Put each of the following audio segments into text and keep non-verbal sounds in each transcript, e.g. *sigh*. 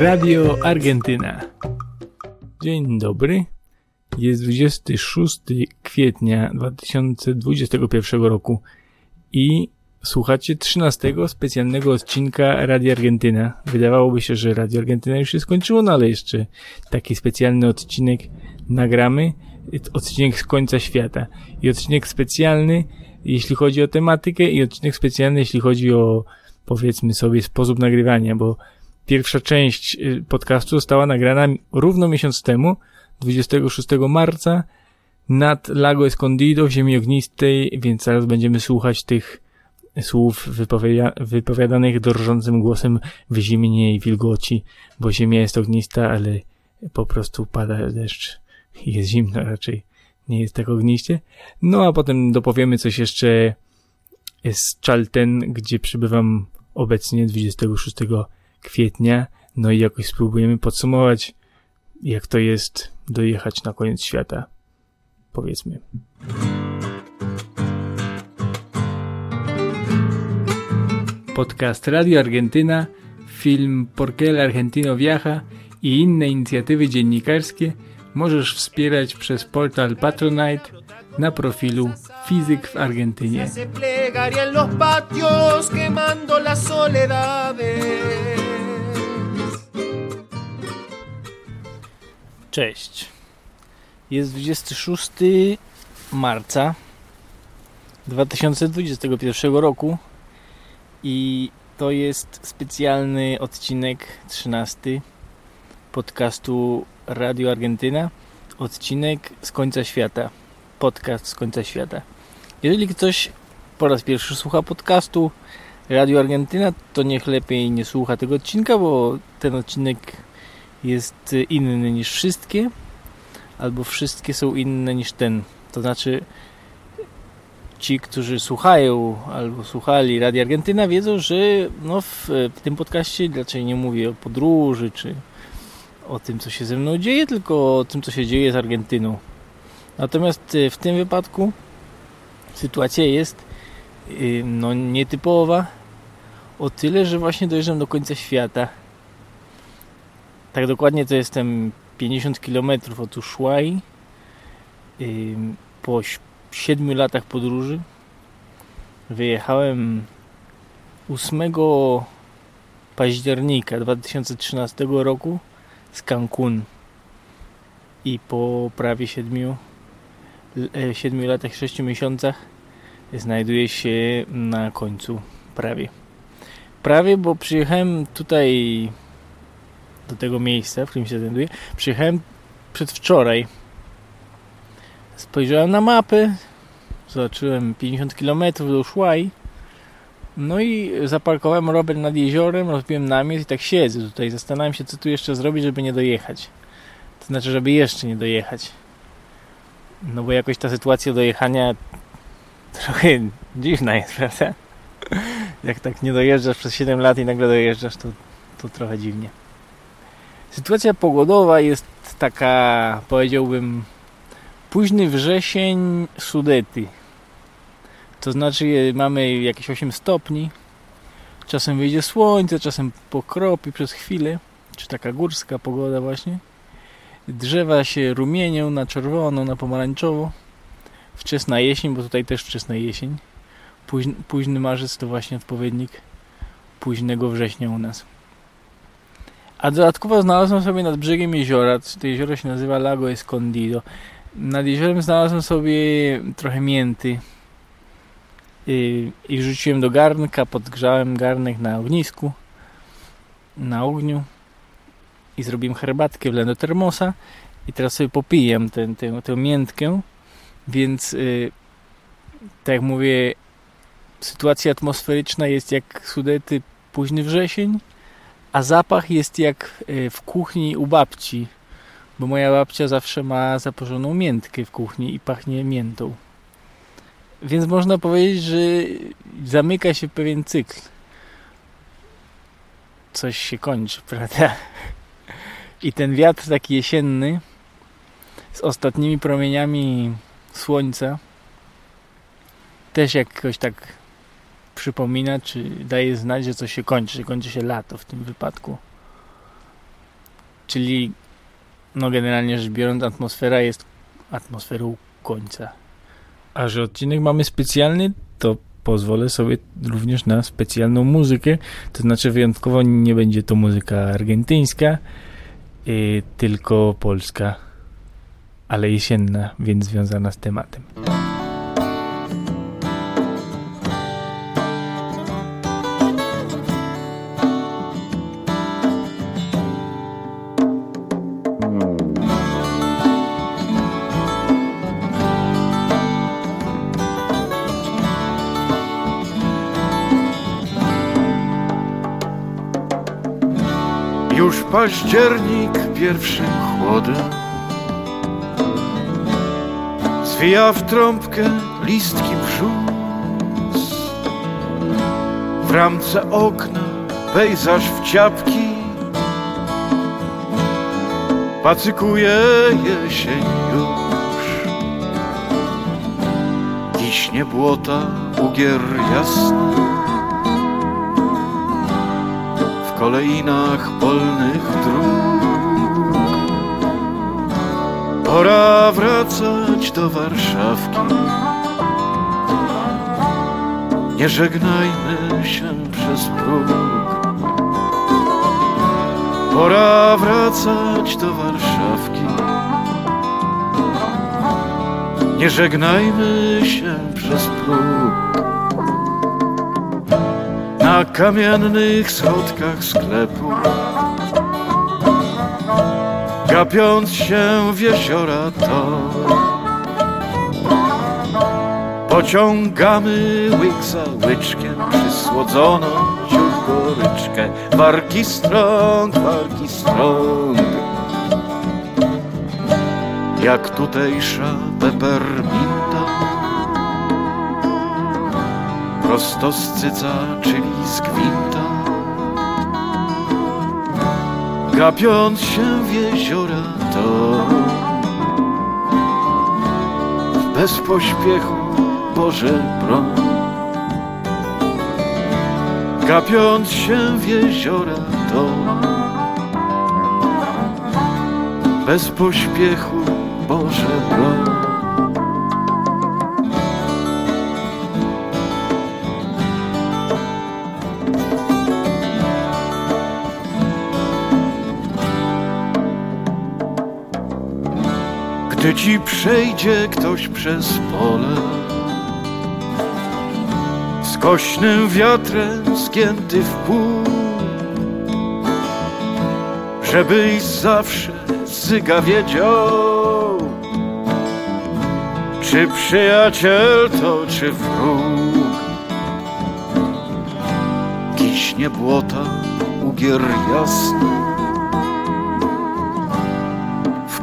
Radio Argentyna. Dzień dobry. Jest 26 kwietnia 2021 roku i słuchacie 13 specjalnego odcinka Radio Argentyna. Wydawałoby się, że Radio Argentyna już się skończyło, no ale jeszcze taki specjalny odcinek nagramy. Odcinek z końca świata. I odcinek specjalny, jeśli chodzi o tematykę, i odcinek specjalny, jeśli chodzi o, powiedzmy sobie, sposób nagrywania, bo Pierwsza część y, podcastu została nagrana równo miesiąc temu, 26 marca, nad Lago Escondido w ziemi ognistej, więc zaraz będziemy słuchać tych słów wypowiada wypowiadanych drżącym głosem w zimnie i wilgoci, bo ziemia jest ognista, ale po prostu pada deszcz i jest zimno raczej. Nie jest tak ogniście. No a potem dopowiemy coś jeszcze z Chalten, gdzie przybywam obecnie 26 kwietnia. No i jakoś spróbujemy podsumować, jak to jest dojechać na koniec świata. Powiedzmy. Podcast Radio Argentyna, film Por qué el Argentino Viaja i inne inicjatywy dziennikarskie możesz wspierać przez portal Patronite na profilu Fizyk w Argentynie. Cześć. Jest 26 marca 2021 roku i to jest specjalny odcinek 13 podcastu Radio Argentyna. Odcinek z końca świata. Podcast z końca świata. Jeżeli ktoś po raz pierwszy słucha podcastu Radio Argentyna, to niech lepiej nie słucha tego odcinka, bo ten odcinek jest inny niż wszystkie, albo wszystkie są inne niż ten. To znaczy, ci, którzy słuchają albo słuchali Radia Argentyna, wiedzą, że no w, w tym podcaście raczej nie mówię o podróży czy o tym, co się ze mną dzieje, tylko o tym, co się dzieje z Argentyną. Natomiast e, w tym wypadku sytuacja jest y, no, nietypowa o tyle, że właśnie dojeżdżam do końca świata tak dokładnie to jestem 50 km od Ushuai. Po 7 latach podróży wyjechałem 8 października 2013 roku z Cancun i po prawie 7, 7 e, latach 6 miesiącach znajduję się na końcu prawie. Prawie, bo przyjechałem tutaj do tego miejsca, w którym się znajduję. Przyjechałem przedwczoraj. Spojrzałem na mapę, zobaczyłem 50 km do Ushuai. No i zaparkowałem rower nad jeziorem, rozbiłem namiot i tak siedzę tutaj. Zastanawiam się, co tu jeszcze zrobić, żeby nie dojechać. To znaczy, żeby jeszcze nie dojechać. No bo jakoś ta sytuacja dojechania trochę dziwna jest, prawda? Jak tak nie dojeżdżasz przez 7 lat i nagle dojeżdżasz, to, to trochę dziwnie. Sytuacja pogodowa jest taka, powiedziałbym, późny wrzesień Sudety. To znaczy mamy jakieś 8 stopni. Czasem wyjdzie słońce, czasem pokropi przez chwilę. Czy taka górska pogoda właśnie. Drzewa się rumienią na czerwono, na pomarańczowo. Wczesna jesień, bo tutaj też wczesna jesień. Późny, późny marzec to właśnie odpowiednik późnego września u nas. A dodatkowo znalazłem sobie nad brzegiem jeziora, to jezioro się nazywa Lago Escondido. Nad jeziorem znalazłem sobie trochę mięty i, i wrzuciłem do garnka, podgrzałem garnek na ognisku, na ogniu i zrobiłem herbatkę, wlałem do termosa i teraz sobie popijam tę, tę, tę miętkę, więc yy, tak jak mówię, sytuacja atmosferyczna jest jak Sudety późny wrzesień, a zapach jest jak e, w kuchni u babci, bo moja babcia zawsze ma zaporzoną miętkę w kuchni i pachnie miętą. Więc można powiedzieć, że zamyka się pewien cykl. Coś się kończy, *laughs* prawda? I ten wiatr taki jesienny z ostatnimi promieniami słońca też jakoś tak przypomina, czy daje znać, że coś się kończy, że kończy się lato w tym wypadku. Czyli, no generalnie rzecz biorąc, atmosfera jest atmosferą końca. A że odcinek mamy specjalny, to pozwolę sobie również na specjalną muzykę. To znaczy, wyjątkowo nie będzie to muzyka argentyńska, yy, tylko polska, ale jesienna, więc związana z tematem. Październik pierwszym chłodem. Zwija w trąbkę listki wrzus W ramce okna pejzaż w ciapki. Pacykuje jesień już. Kiśnie błota, ugier jasny kolejnach polnych dróg. Pora wracać do Warszawki. Nie żegnajmy się przez próg. Pora wracać do Warszawki. Nie żegnajmy się przez próg na kamiennych schodkach sklepu. Gapiąc się w jeziora to Pociągamy łyk za łyczkiem Przysłodzoną ciuch goryczkę Warki strąg, warki strąg Jak tutejsza peperminta prosto z cyca, czyli z gwinta. Gapiąc się w jeziora to bez pośpiechu Boże broń. Gapiąc się w jeziora to bez pośpiechu Boże broń. Gdy ci przejdzie ktoś przez pole? Skośnym wiatrem zgięty w pół Żebyś zawsze zyga wiedział Czy przyjaciel to, czy wróg. Kiśnie błota, ugier jasny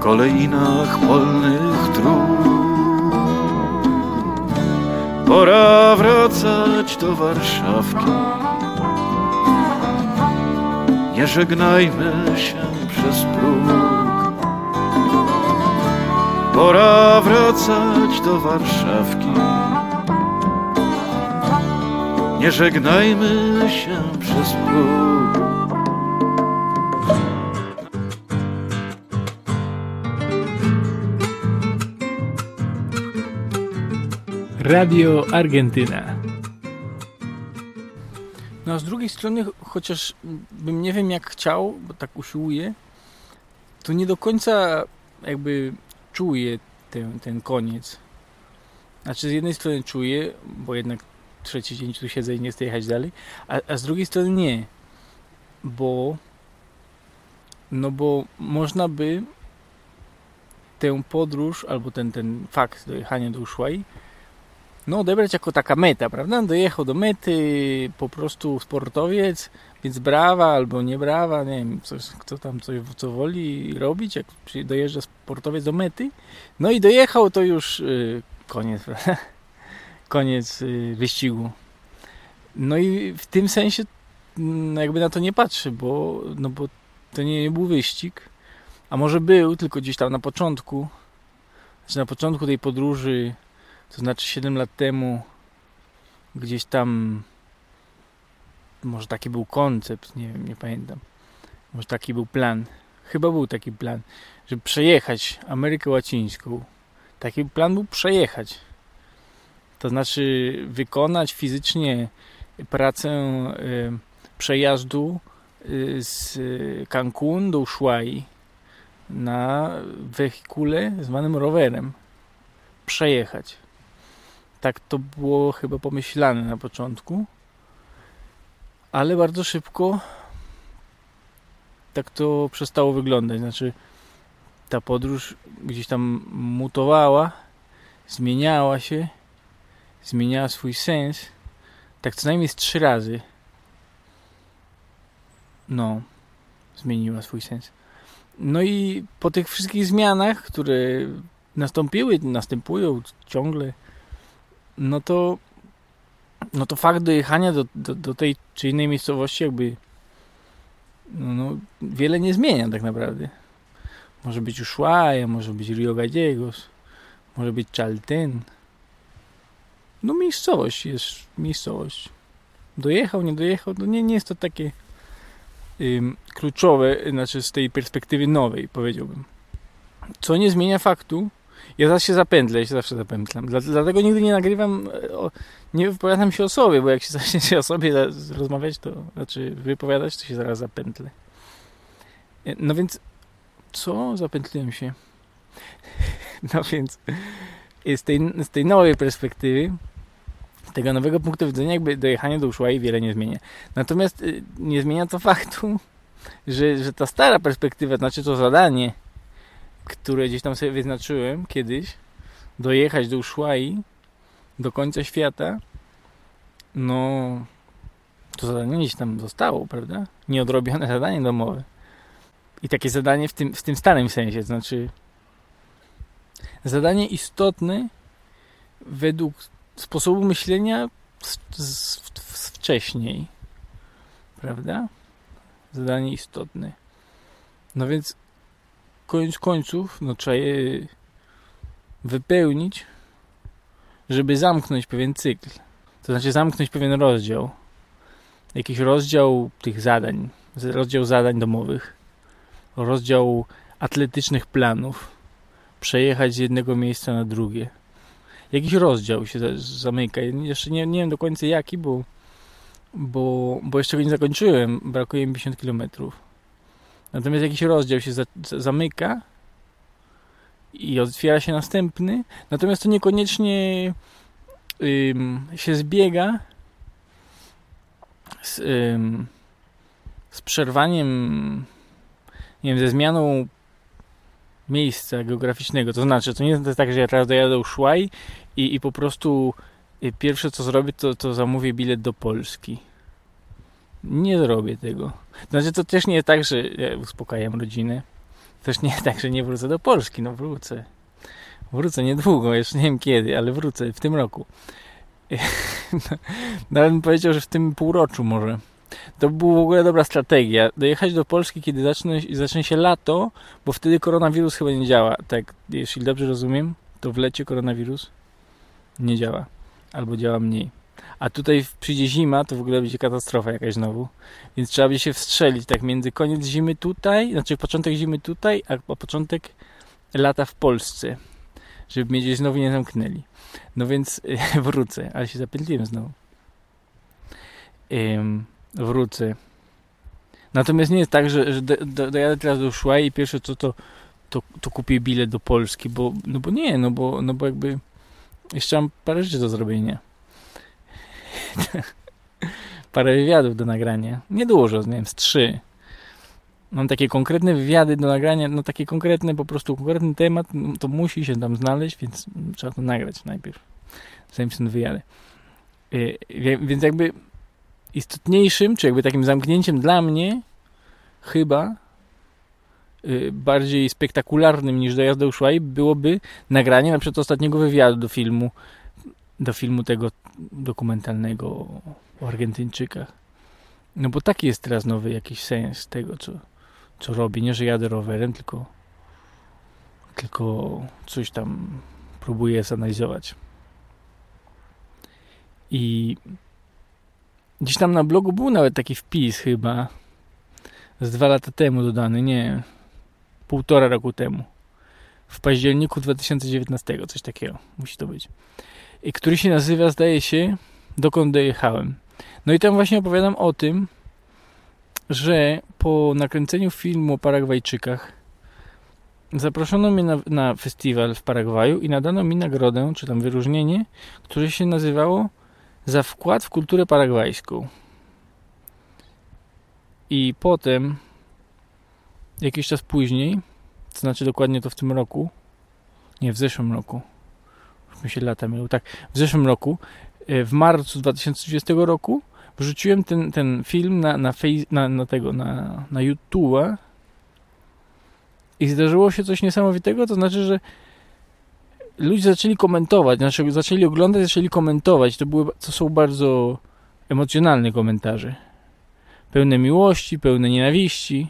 kolejnach polnych dróg. Pora wracać do Warszawki. Nie żegnajmy się przez próg. Pora wracać do Warszawki. Nie żegnajmy się przez próg. Radio Argentyna. No a z drugiej strony, chociaż bym nie wiem jak chciał, bo tak usiłuję, to nie do końca jakby czuję ten, ten koniec. Znaczy z jednej strony czuję, bo jednak trzeci dzień tu siedzę i nie chcę jechać dalej, a, a z drugiej strony nie, bo no bo można by tę podróż albo ten, ten fakt dojechania do Ushuaia no, odebrać jako taka meta, prawda? Dojechał do mety po prostu sportowiec, więc brawa albo nie brawa, nie wiem, coś, kto tam coś, co woli robić, jak dojeżdża sportowiec do mety. No i dojechał, to już yy, koniec, prawda? *laughs* Koniec yy, wyścigu. No i w tym sensie no jakby na to nie patrzy, bo, no bo to nie, nie był wyścig, a może był, tylko gdzieś tam na początku, znaczy na początku tej podróży to znaczy 7 lat temu gdzieś tam może taki był koncept, nie wiem, nie pamiętam. Może taki był plan. Chyba był taki plan, żeby przejechać Amerykę Łacińską. Taki plan był przejechać. To znaczy wykonać fizycznie pracę y, przejazdu y, z Cancun do Ushuai na wehikule zwanym rowerem. Przejechać. Tak to było chyba pomyślane na początku. Ale bardzo szybko tak to przestało wyglądać. Znaczy, ta podróż gdzieś tam mutowała, zmieniała się, zmieniała swój sens. Tak co najmniej z trzy razy. No, zmieniła swój sens. No i po tych wszystkich zmianach, które nastąpiły, następują ciągle, no to no to fakt dojechania do, do, do tej czy innej miejscowości jakby no, no, wiele nie zmienia tak naprawdę. Może być Ushuaia, może być Rio Gallegos, może być Chalten. No miejscowość jest miejscowość. Dojechał, nie dojechał, to nie, nie jest to takie ym, kluczowe, znaczy z tej perspektywy nowej powiedziałbym. Co nie zmienia faktu, ja zawsze się zapętlę, ja się zawsze zapętlam. Dlatego nigdy nie nagrywam, e, nie wypowiadam się o sobie, bo jak się *laughs* zacznie o sobie rozmawiać, to znaczy wypowiadać, to się zaraz zapętlę. E, no więc, co? Zapętliłem się. *laughs* No więc, z tej, z tej nowej perspektywy, tego nowego punktu widzenia, jakby dojechanie do Ushuaii wiele nie zmienia. Natomiast e, nie zmienia to *laughs* faktu, że, że ta stara perspektywa, znaczy to zadanie, które gdzieś tam sobie wyznaczyłem kiedyś, dojechać do Ushuai, do końca świata, no to zadanie gdzieś tam zostało, prawda? Nieodrobione *laughs* zadanie domowe. I takie zadanie w tym, w tym starym sensie, to znaczy zadanie istotne według sposobu myślenia z, z, z wcześniej, prawda? Zadanie istotne. No więc koniec końców no, trzeba je wypełnić, żeby zamknąć pewien cykl. To znaczy zamknąć pewien rozdział. Jakiś rozdział tych zadań, rozdział zadań domowych, rozdział atletycznych planów, przejechać z jednego miejsca na drugie. Jakiś rozdział się zamyka. Jeszcze nie, nie wiem do końca jaki, bo, bo, bo jeszcze go nie zakończyłem. Brakuje mi 50 kilometrów Natomiast jakiś rozdział się za, zamyka i otwiera się następny, natomiast to niekoniecznie ym, się zbiega z, ym, z przerwaniem, nie wiem, ze zmianą miejsca geograficznego. To znaczy, to nie jest tak, że ja teraz dojadę do i, i po prostu y, pierwsze co zrobię, to, to zamówię bilet do Polski. Nie zrobię tego. Znaczy, to też nie jest tak, że ja uspokajam rodzinę. Też nie jest tak, że nie wrócę do Polski. No wrócę. Wrócę niedługo, jeszcze nie wiem kiedy, ale wrócę w tym roku. *laughs* Nawet bym powiedział, że w tym półroczu może. To była w ogóle dobra strategia. Dojechać do Polski, kiedy zacznie, zacznie się lato, bo wtedy koronawirus chyba nie działa. Tak, jeśli dobrze rozumiem, to w lecie koronawirus nie działa. Albo działa mniej. A tutaj przyjdzie zima, to w ogóle będzie katastrofa jakaś znowu. Więc trzeba będzie się wstrzelić tak między koniec zimy tutaj, znaczy początek zimy tutaj, a początek lata w Polsce. Żeby mnie gdzieś znowu nie zamknęli. No więc *laughs* wrócę, ale się zapętliłem znowu. Wrócę. Natomiast nie jest tak, że, że do, do, dojadę teraz do Szła i pierwsze co to, to, to kupię bilet do Polski, bo, no bo nie, no bo, no bo jakby jeszcze mam parę rzeczy do zrobienia. *laughs* parę wywiadów do nagrania. Niedużo, nie wiem, z trzy. Mam takie konkretne wywiady do nagrania, no takie konkretne, po prostu konkretny temat, no, to musi się tam znaleźć, więc trzeba to nagrać najpierw, zanim się wyjadę. Y, więc jakby istotniejszym, czy jakby takim zamknięciem dla mnie chyba y, bardziej spektakularnym niż dojazd do Ushuaia byłoby nagranie na przykład ostatniego wywiadu do filmu do filmu tego dokumentalnego o Argentyńczykach. No bo taki jest teraz nowy jakiś sens tego, co, co robię. Nie, że jadę rowerem, tylko, tylko coś tam próbuję zanalizować. I gdzieś tam na blogu był nawet taki wpis chyba z dwa lata temu dodany, nie, półtora roku temu. W październiku 2019, coś takiego musi to być. I który się nazywa, zdaje się, dokąd dojechałem. No i tam właśnie opowiadam o tym, że po nakręceniu filmu o Paragwajczykach zaproszono mnie na, na festiwal w Paragwaju i nadano mi nagrodę, czy tam wyróżnienie, które się nazywało za wkład w kulturę paragwajską. I potem, jakiś czas później, to znaczy dokładnie to w tym roku, nie, w zeszłym roku, mi się lata miało, tak, w zeszłym roku, e, w marcu 2020 roku, wrzuciłem ten, ten film na, na, na, na tego, na, na YouTube'a i zdarzyło się coś niesamowitego, to znaczy, że ludzie zaczęli komentować, znaczy zaczęli oglądać, zaczęli komentować. To, były, to są bardzo emocjonalne komentarze. Pełne miłości, pełne nienawiści.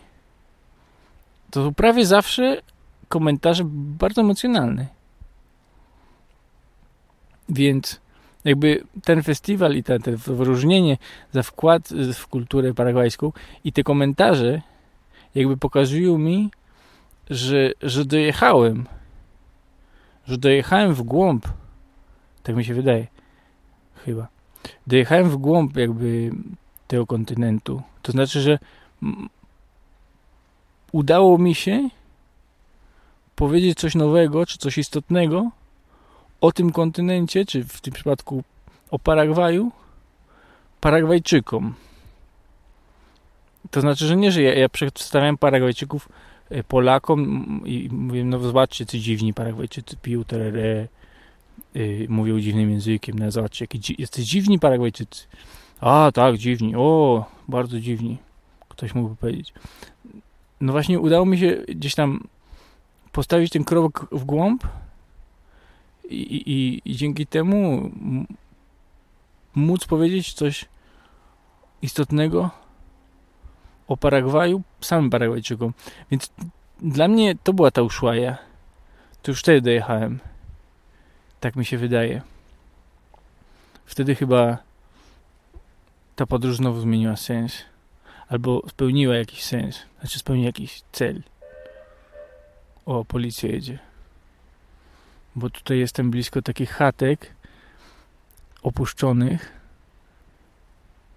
To są prawie zawsze komentarze bardzo emocjonalne. Więc jakby ten festiwal i ten, ten wyróżnienie za wkład w kulturę paragwajską i te komentarze jakby pokazują mi, że, że dojechałem że dojechałem w głąb, tak mi się wydaje, chyba, dojechałem w głąb jakby tego kontynentu. To znaczy, że udało mi się powiedzieć coś nowego, czy coś istotnego o tym kontynencie, czy w tym przypadku o Paragwaju, Paragwajczykom. To znaczy, że nie, że ja, ja przedstawiam Paragwajczyków E, Polakom i mówię, no zobaczcie, co dziwni Paragwajczycy piją terere, yy, mówią dziwnym językiem, no zobaczcie, jakie jesteś dziwni Paragwajczycy. A, tak, dziwni, o, bardzo dziwni, ktoś mógłby powiedzieć. No właśnie udało mi się gdzieś tam postawić ten krok w głąb i, i, i dzięki temu móc powiedzieć coś istotnego o Paragwaju samym Paragwajczykom. Więc dla mnie to była ta Ushuaia. To już wtedy dojechałem. Tak mi się wydaje. Wtedy chyba ta podróż znowu zmieniła sens. Albo spełniła jakiś sens. Znaczy spełniła jakiś cel. O, policja jedzie. Bo tutaj jestem blisko takich chatek opuszczonych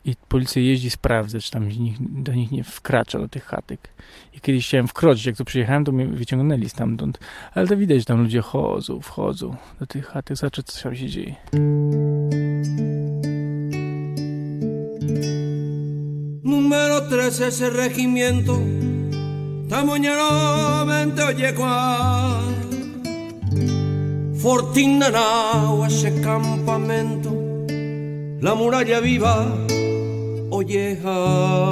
i policja jeździ, sprawdza, czy tam do nich nie wkracza, do tych chatek. I kiedyś chciałem wkroczyć, jak tu przyjechałem, to mnie wyciągnęli stamtąd. Ale to widać, że tam ludzie chodzą, wchodzą do tych chatek, zobaczę, co tam się dzieje. Número 13 ese regimiento Tamoñeramente oye Fortina ese campamento La muralla viva olleja.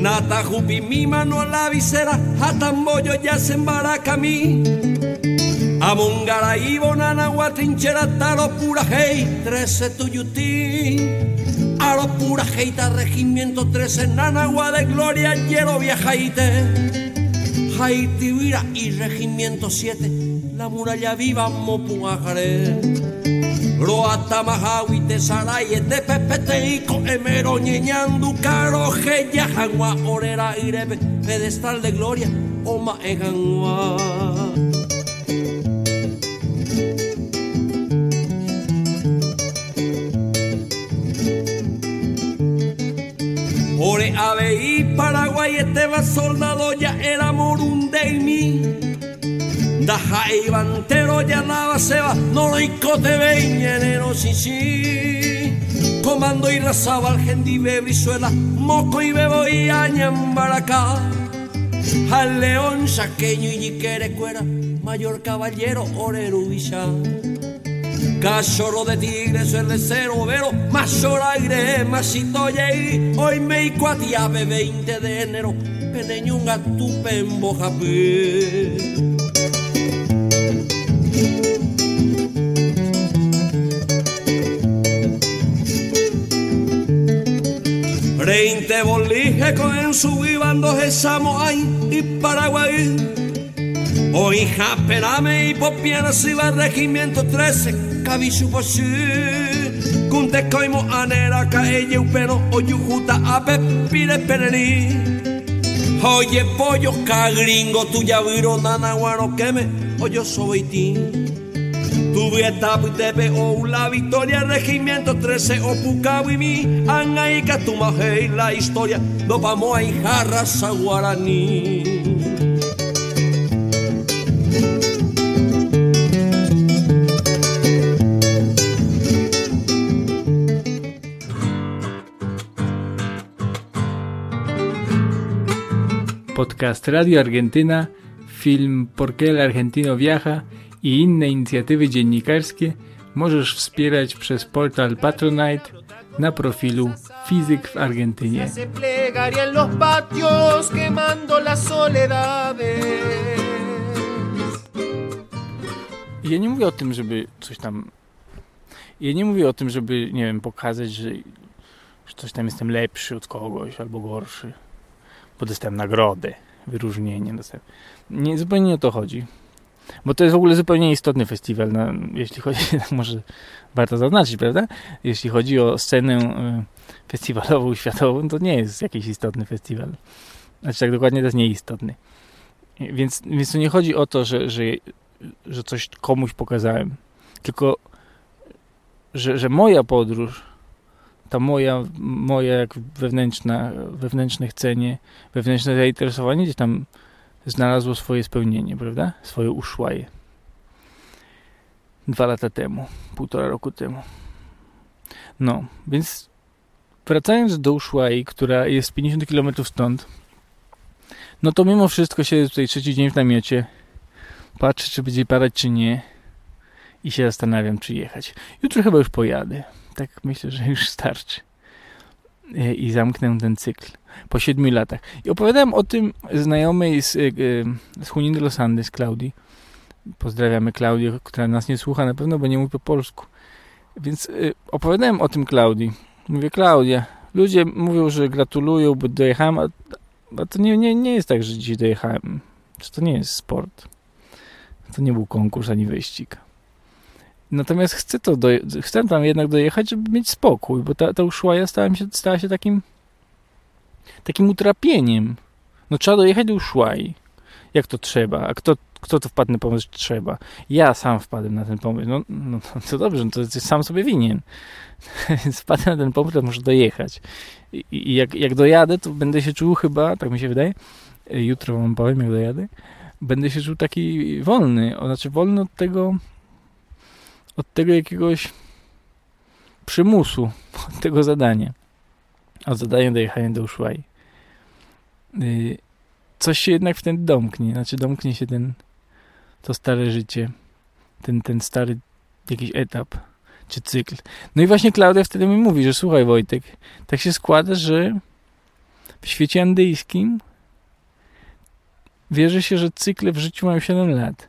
Nata jupi mi mano a la visera, tamboyo ya se embaraca mí. Amongara y bonana taro pura hey, trece tuyutí. Paro, pura jeita, regimiento 13, Nanagua de Gloria, Hierro Vieja Haití, Vira y Regimiento 7, la muralla viva Mopuajaré. Roata Mahawi, Tesaraye, Tepepeteico, Emero, Ñeñandu, Caro, Jeyajangua, Orera, Irepe, Pedestal de Gloria, Oma Ejangua. Ave y Paraguay este va soldado ya era morundeimi Daja y bantero ya nada se va no lo icote enero sí sí. Comando y razaba al gendive brizuela moco y bebo y añambaracá al león saqueño y yiquere cuera mayor caballero orero Cachorro de tigre, suele ser overo, mayor aire, masito y hoy me y cuatiabe 20 de enero, peneñunga tu pembo 20 bolijes con su vivandos de Samoay y Paraguay. Hoy japerame y popiana si va regimiento 13, kavi suposu kun tekoimu aneraka ei upero oyujuta ape pire pereri. Oye pollo cagringo tuya viro nana guaro queme oyo soy ti. Tuve etapu tepe o la victoria regimiento 13 o pucabu y mi anga y la historia no vamos a jarras a guaraní Podcast Radio Argentyna, film Por qué el argentino viaja i inne inicjatywy dziennikarskie możesz wspierać przez portal Patronite na profilu Fizyk w Argentynie. Ja nie mówię o tym, żeby coś tam. Ja nie mówię o tym, żeby, nie wiem, pokazać, że, że coś tam jestem lepszy od kogoś albo gorszy, bo dostałem nagrodę, wyróżnienie. Dostałem. Nie, zupełnie nie o to chodzi. Bo to jest w ogóle zupełnie istotny festiwal, no, jeśli chodzi, *laughs* może warto zaznaczyć, prawda? Jeśli chodzi o scenę y, festiwalową, *laughs* światową, to nie jest jakiś istotny festiwal. Znaczy tak dokładnie to jest nieistotny. Więc, więc to nie chodzi o to, że, że, że coś komuś pokazałem, tylko że, że moja podróż, ta moja, jak wewnętrzna, wewnętrzne chcenie, wewnętrzne zainteresowanie gdzieś tam znalazło swoje spełnienie, prawda? Swoje uszłaje. Dwa lata temu, półtora roku temu. No, więc wracając do Ushuai, która jest 50 km stąd, no to mimo wszystko siedzę tutaj trzeci dzień w namiocie, patrzę, czy będzie padać, czy nie i się zastanawiam, czy jechać. Jutro chyba już pojadę. Tak myślę, że już starczy. E, I zamknę ten cykl po siedmiu latach. I opowiadałem o tym znajomej z, e, e, z Huniny Los Andes, Klaudii. Pozdrawiamy Klaudię, która nas nie słucha na pewno, bo nie mówi po polsku. Więc opowiadałem o tym Klaudii. Mówię, Klaudia, ludzie mówią, że gratulują, bo dojechałem, a, a to nie, nie, nie jest tak, że dzisiaj dojechałem. To nie jest sport. To nie był konkurs ani wyścig. Natomiast chcę to chcę tam jednak dojechać, żeby mieć spokój, bo ta, ta Ushuaia stała się, stała się takim takim utrapieniem. No trzeba dojechać do Ushuai. Jak to trzeba? A kto, kto to wpadł na pomysł, trzeba? Ja sam wpadłem na ten pomysł. No, no to dobrze, no to sam sobie winien. *laughs* Więc wpadłem na ten pomysł, że muszę dojechać. I, i jak, jak dojadę, to będę się czuł chyba, tak mi się wydaje, jutro wam powiem, jak dojadę, będę się czuł taki wolny. Znaczy wolny od tego od tego jakiegoś przymusu, *laughs* od tego zadania. Od zadania dojechania do Ushuai. Y, coś się jednak wtedy domknie. Znaczy domknie się ten to stare życie. Ten, ten stary jakiś etap czy cykl. No i właśnie Klaudia wtedy mi mówi, że słuchaj Wojtek, tak się składa, że w świecie andyjskim wierzy się, że cykle w życiu mają 7 lat.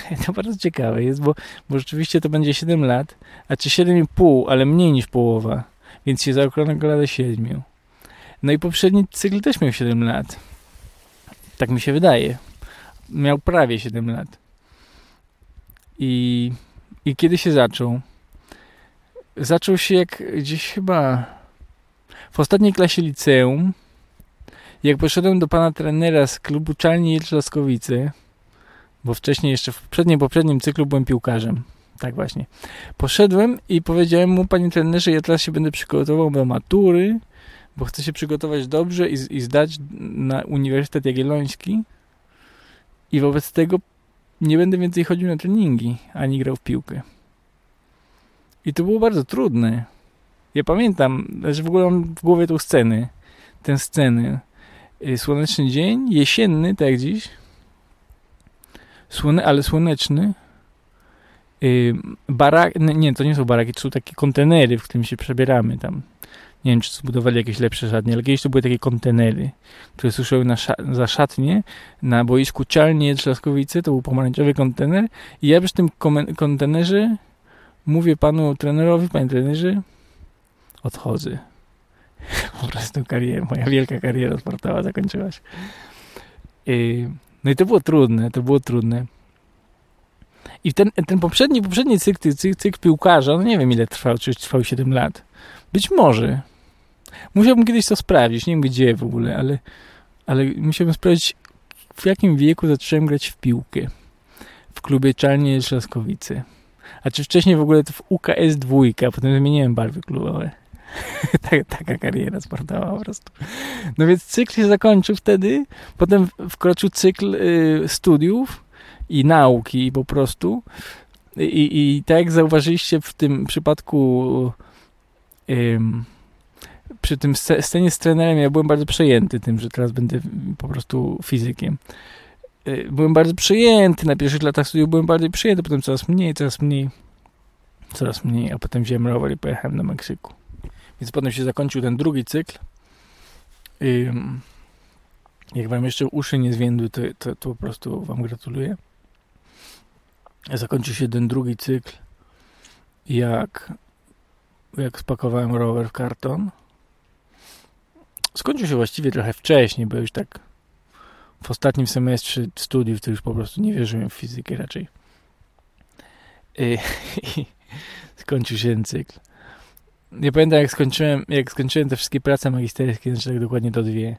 *laughs* To bardzo ciekawe jest, bo, bo rzeczywiście to będzie 7 lat, a czy 7,5, ale mniej niż połowa, więc się zaokrągla do 7. No i poprzedni cykl też miał 7 lat. Tak mi się wydaje. Miał prawie 7 lat. I, i kiedy się zaczął? Zaczął się jak gdzieś chyba w ostatniej klasie liceum, jak poszedłem do pana trenera z klubu Czalni Jelczaskowicy, bo wcześniej jeszcze w poprzednim, poprzednim cyklu byłem piłkarzem. Tak właśnie. Poszedłem i powiedziałem mu, panie trenerze, ja teraz się będę przygotował do matury, bo chcę się przygotować dobrze i, i zdać na Uniwersytet Jagielloński i wobec tego nie będę więcej chodził na treningi, ani grał w piłkę. I to było bardzo trudne. Ja pamiętam, że w ogóle mam w głowie tą sceny, tę sceny. Y, słoneczny dzień, jesienny, tak jak dziś, słone, ale słoneczny. Yy, barak, nie, to nie są baraki, to są takie kontenery, w którym się przebieramy tam. Nie wiem, czy zbudowali jakieś lepsze szatnie, ale kiedyś to były takie kontenery, które suszyły na sza- za szatnie na boisku Cialnie Trzaskowice, to był pomarańczowy kontener i ja przy tym kontenerze mówię panu trenerowi, panie trenerze, odchodzę. *laughs* Po prostu kariera, moja wielka kariera sportowa zakończyła się. Y, no i to było trudne, to było trudne. I ten, ten poprzedni, poprzedni cykl, cykl, cykl piłkarza, no nie wiem ile trwał, czy trwał 7 lat. Być może. Musiałbym kiedyś to sprawdzić, nie wiem gdzie w ogóle, ale, ale musiałbym sprawdzić, w jakim wieku zacząłem grać w piłkę. W klubie Czarnie Szlaskowice. A czy wcześniej w ogóle to w UKS dwójka, potem zmieniłem barwy klubowe. *laughs* Taka kariera sportowa po prostu. No więc cykl się zakończył wtedy, potem wkroczył cykl y, studiów i nauki po prostu. I, I tak jak zauważyliście w tym przypadku przy tym scenie z trenerem ja byłem bardzo przejęty tym, że teraz będę po prostu fizykiem. Y, byłem bardzo przejęty, na pierwszych latach studiów byłem bardziej przejęty, potem coraz mniej, coraz mniej, coraz mniej, a potem wziąłem rower i pojechałem do Meksyku. Więc potem się zakończył ten drugi cykl. Jak wam jeszcze uszy nie zwiędły, to, to, to po prostu wam gratuluję. Zakończył się ten drugi cykl, jak, jak spakowałem rower w karton. Skończył się właściwie trochę wcześniej, bo już tak w ostatnim semestrze studiów to już po prostu nie wierzyłem w fizykę raczej. I, *laughs* i skończył się ten cykl. Nie pamiętam jak skończyłem, jak skończyłem te wszystkie prace magisterskie, znaczy tak dokładnie to dwie.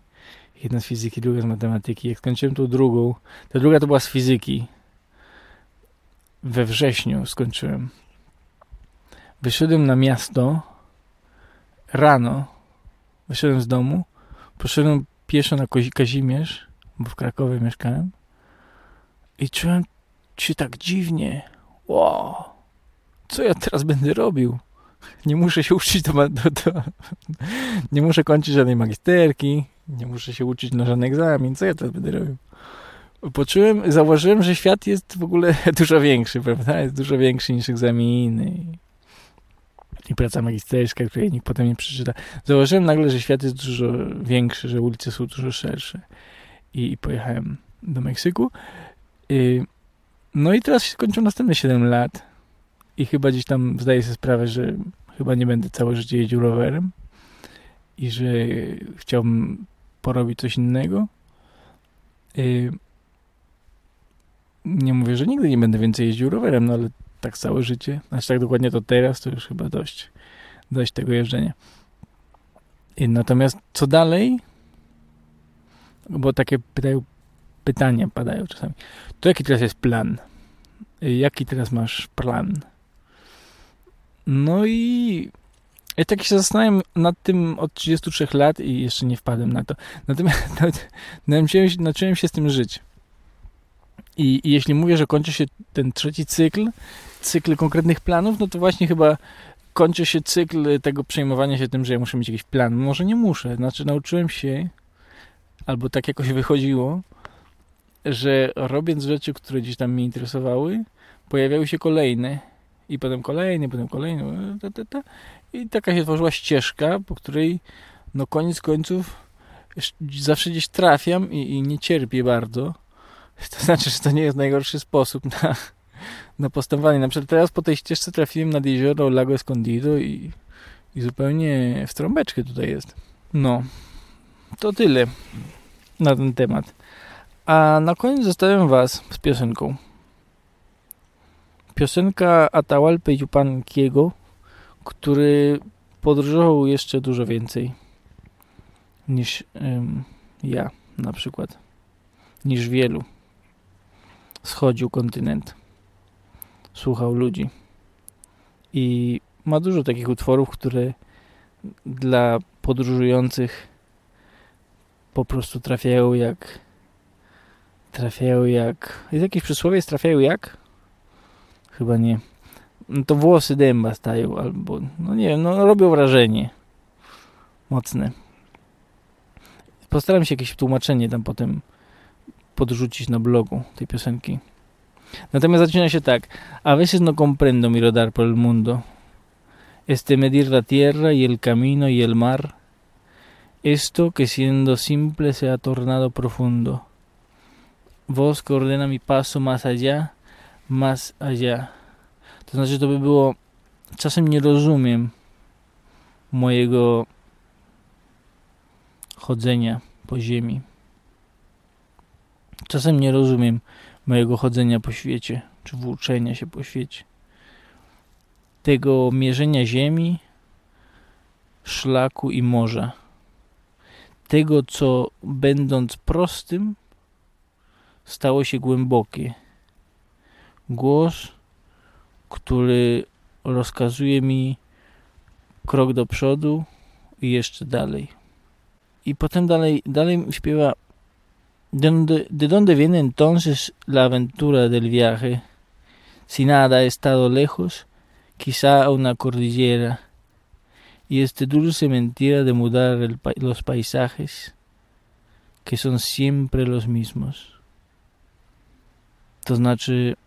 Jedna z fizyki, druga z matematyki. Jak skończyłem tą drugą, ta druga to była z fizyki. We wrześniu skończyłem. Wyszedłem na miasto rano. Wyszedłem z domu. Poszedłem pieszo na Kazimierz, bo w Krakowie mieszkałem. I czułem się tak dziwnie. Wow, co ja teraz będę robił? Nie muszę się uczyć do, do, do, Nie muszę kończyć żadnej magisterki. Nie muszę się uczyć na żaden egzamin. Co ja teraz będę robił? Poczułem, zauważyłem, że świat jest w ogóle *laughs* dużo większy, prawda? Jest dużo większy niż egzaminy i, praca magisterska, której nikt potem nie przeczyta. Zauważyłem nagle, że świat jest dużo większy, że ulice są dużo szersze. I, i pojechałem do Meksyku. I, no i teraz się kończą następne 7 lat i chyba gdzieś tam zdaję sobie sprawę, że chyba nie będę całe życie jeździł rowerem i że chciałbym porobić coś innego. Y, nie mówię, że nigdy nie będę więcej jeździł rowerem, no ale tak całe życie, znaczy tak dokładnie to teraz, to już chyba dość, dość tego jeżdżenia. I natomiast co dalej? Bo takie pytają, pytania padają czasami. To jaki teraz jest plan? Y, jaki teraz masz plan? No i ja tak się zastanawiam nad tym od 33 lat i jeszcze nie wpadłem na to. Natomiast *laughs* nauczyłem, nauczyłem się z tym żyć. I, I, jeśli mówię, że kończy się ten trzeci cykl, cykl konkretnych planów, no to właśnie chyba kończy się cykl tego przejmowania się tym, że ja muszę mieć jakiś plan. Może nie muszę. Znaczy nauczyłem się, albo tak jakoś wychodziło, że robiąc rzeczy, które gdzieś tam mnie interesowały, pojawiały się kolejne i potem kolejny, potem kolejny. Ta, ta, ta. I taka się tworzyła ścieżka, po której no koniec końców zawsze gdzieś trafiam i, i nie cierpię bardzo. *laughs* To znaczy, że to nie jest najgorszy sposób na, na postępowanie. Na przykład teraz po tej ścieżce trafiłem nad jezioro Lago Escondido i, i zupełnie w trąbeczkę tutaj jest. No, to tyle na ten temat. A na koniec zostawiam Was z piosenką. Piosenka Atahualpa Yupanquiego, który podróżował jeszcze dużo więcej niż ym, ja na przykład, niż wielu. Schodził kontynent, słuchał ludzi i ma dużo takich utworów, które dla podróżujących po prostu trafiają jak trafiają jak jest jakieś przysłowie, trafiają jak Chyba nie. No to włosy dęba stają, albo, no nie wiem, no robią wrażenie. Mocne. Postaram się jakieś tłumaczenie tam potem podrzucić na blogu tej piosenki. Natomiast zaczyna się tak. A veces no comprendo mi rodar por el mundo. Este medir la tierra y el camino y el mar. Esto que siendo simple se ha tornado profundo. Voz que ordena mi paso más allá más allá. To znaczy, to by było czasem nie rozumiem mojego chodzenia po ziemi. Czasem nie rozumiem mojego chodzenia po świecie, czy włóczenia się po świecie. Tego mierzenia ziemi, szlaku i morza. Tego, co będąc prostym, stało się głębokie. Głos, który rozkazuje mi krok do przodu i jeszcze dalej. I potem dalej, dalej śpiewa ¿De dónde, ¿De dónde viene entonces la aventura del viaje? Si nada ha estado lejos, quizá una cordillera, y este dulce mentira de mudar los paisajes, que son siempre los mismos. To znaczy,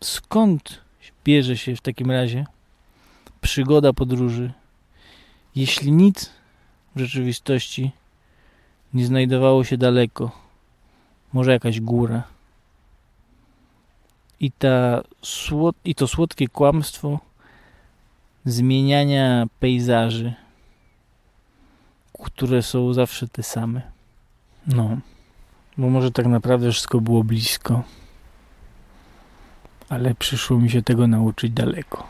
skąd bierze się w takim razie przygoda podróży, jeśli nic w rzeczywistości nie znajdowało się daleko, może jakaś góra. I, ta, I to słodkie kłamstwo zmieniania pejzaży, które są zawsze te same. No, bo może tak naprawdę wszystko było blisko, ale przyszło mi się tego nauczyć daleko.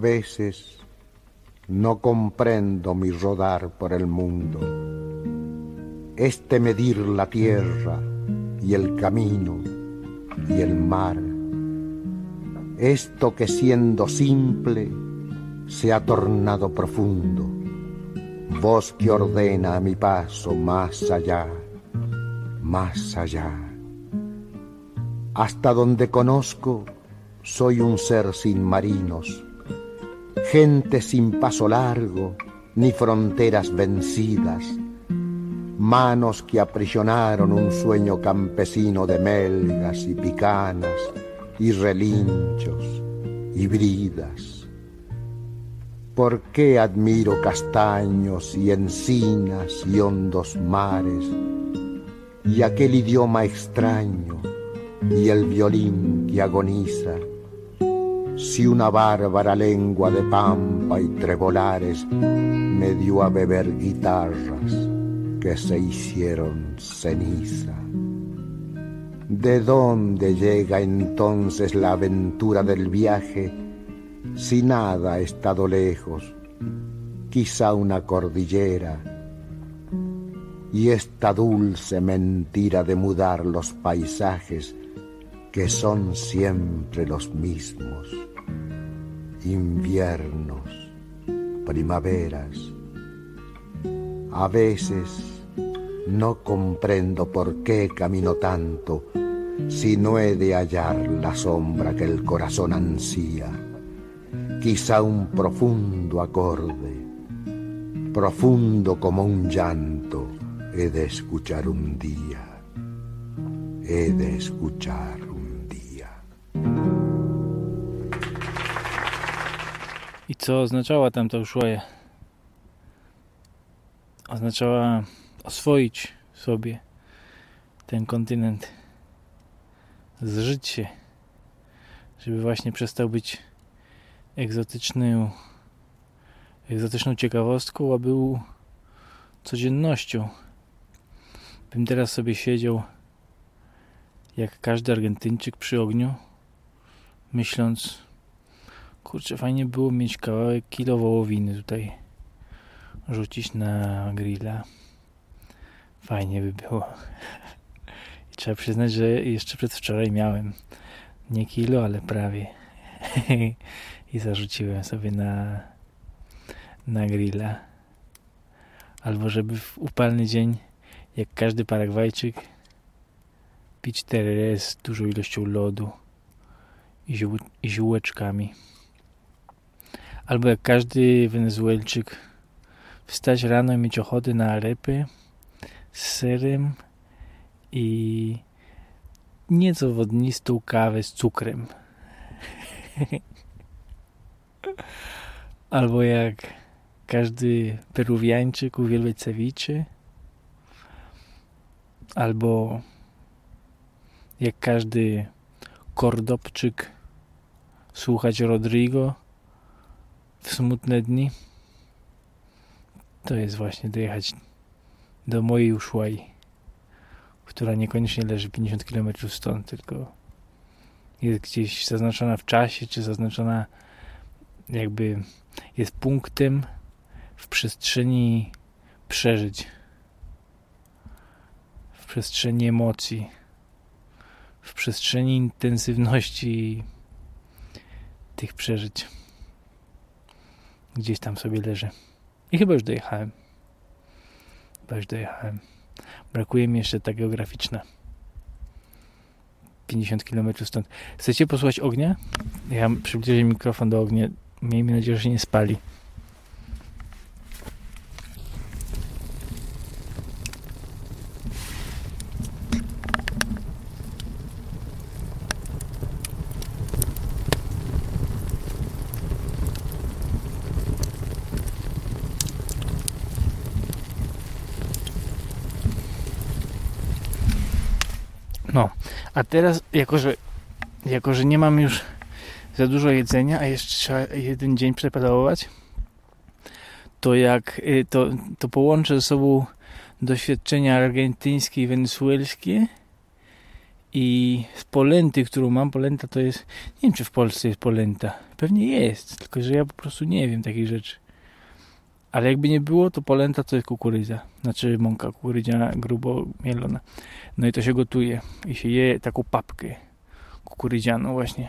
Veces no comprendo mi rodar por el mundo, este medir la tierra y el camino y el mar, esto que siendo simple se ha tornado profundo, voz que ordena mi paso más allá, más allá. Hasta donde conozco, soy un ser sin marinos, gente sin paso largo, ni fronteras vencidas, manos que aprisionaron un sueño campesino de melgas y picanas y relinchos y bridas. ¿Por qué admiro castaños y encinas y hondos mares y aquel idioma extraño y el violín que agoniza? Si una bárbara lengua de pampa y trebolares me dio a beber guitarras que se hicieron ceniza. ¿De dónde llega entonces la aventura del viaje si nada ha estado lejos? Quizá una cordillera y esta dulce mentira de mudar los paisajes que son siempre los mismos inviernos, primaveras. A veces no comprendo por qué camino tanto si no he de hallar la sombra que el corazón ansía. Quizá un profundo acorde, profundo como un llanto, he de escuchar un día, he de escuchar un día. I co oznaczała tamta uszłoja? Oznaczała oswoić sobie ten kontynent zżyć się, żeby właśnie przestał być egzotyczną, egzotyczną ciekawostką, a był codziennością. Bym teraz sobie siedział jak każdy Argentyńczyk przy ogniu, myśląc, kurczę, fajnie było mieć kawałek kilo wołowiny tutaj rzucić na grilla. Fajnie by było. I trzeba przyznać, że jeszcze przedwczoraj miałem nie kilo, ale prawie. I zarzuciłem sobie na, na grilla. Albo żeby w upalny dzień, jak każdy Paragwajczyk, pić tereré z dużą ilością lodu i, ziół, i ziółeczkami. Albo jak każdy Wenezuelczyk wstać rano i mieć ochotę na arepy z serem i nieco wodnistą kawę z cukrem. *laughs* Albo jak każdy peruwiańczyk uwielbia ceviche. Albo jak każdy kordopczyk słuchać Rodrigo w smutne dni. To jest właśnie dojechać do mojej Ushuai, która niekoniecznie leży 50 km stąd, tylko jest gdzieś zaznaczona w czasie, czy zaznaczona jakby jest punktem w przestrzeni przeżyć, w przestrzeni emocji, w przestrzeni intensywności tych przeżyć. Gdzieś tam sobie leży. I chyba już dojechałem. Chyba już dojechałem. Brakuje mi jeszcze ta geograficzna. 50 km stąd. Chcecie posłuchać ognia? Ja przybliżę mikrofon do ognia. Miejmy nadzieję, że się nie spali. No, a teraz, jako że, jako że nie mam już za dużo jedzenia, a jeszcze trzeba jeden dzień przepedałować, to jak y, to, to połączę ze sobą doświadczenia argentyńskie i wenezuelskie i z polenty, którą mam, polenta to jest, nie wiem czy w Polsce jest polenta, pewnie jest, tylko że ja po prostu nie wiem takich rzeczy. Ale jakby nie było, to polenta to jest kukurydza. Znaczy mąka kukurydziana, grubo mielona. No i to się gotuje. I się je taką papkę kukurydzianą właśnie.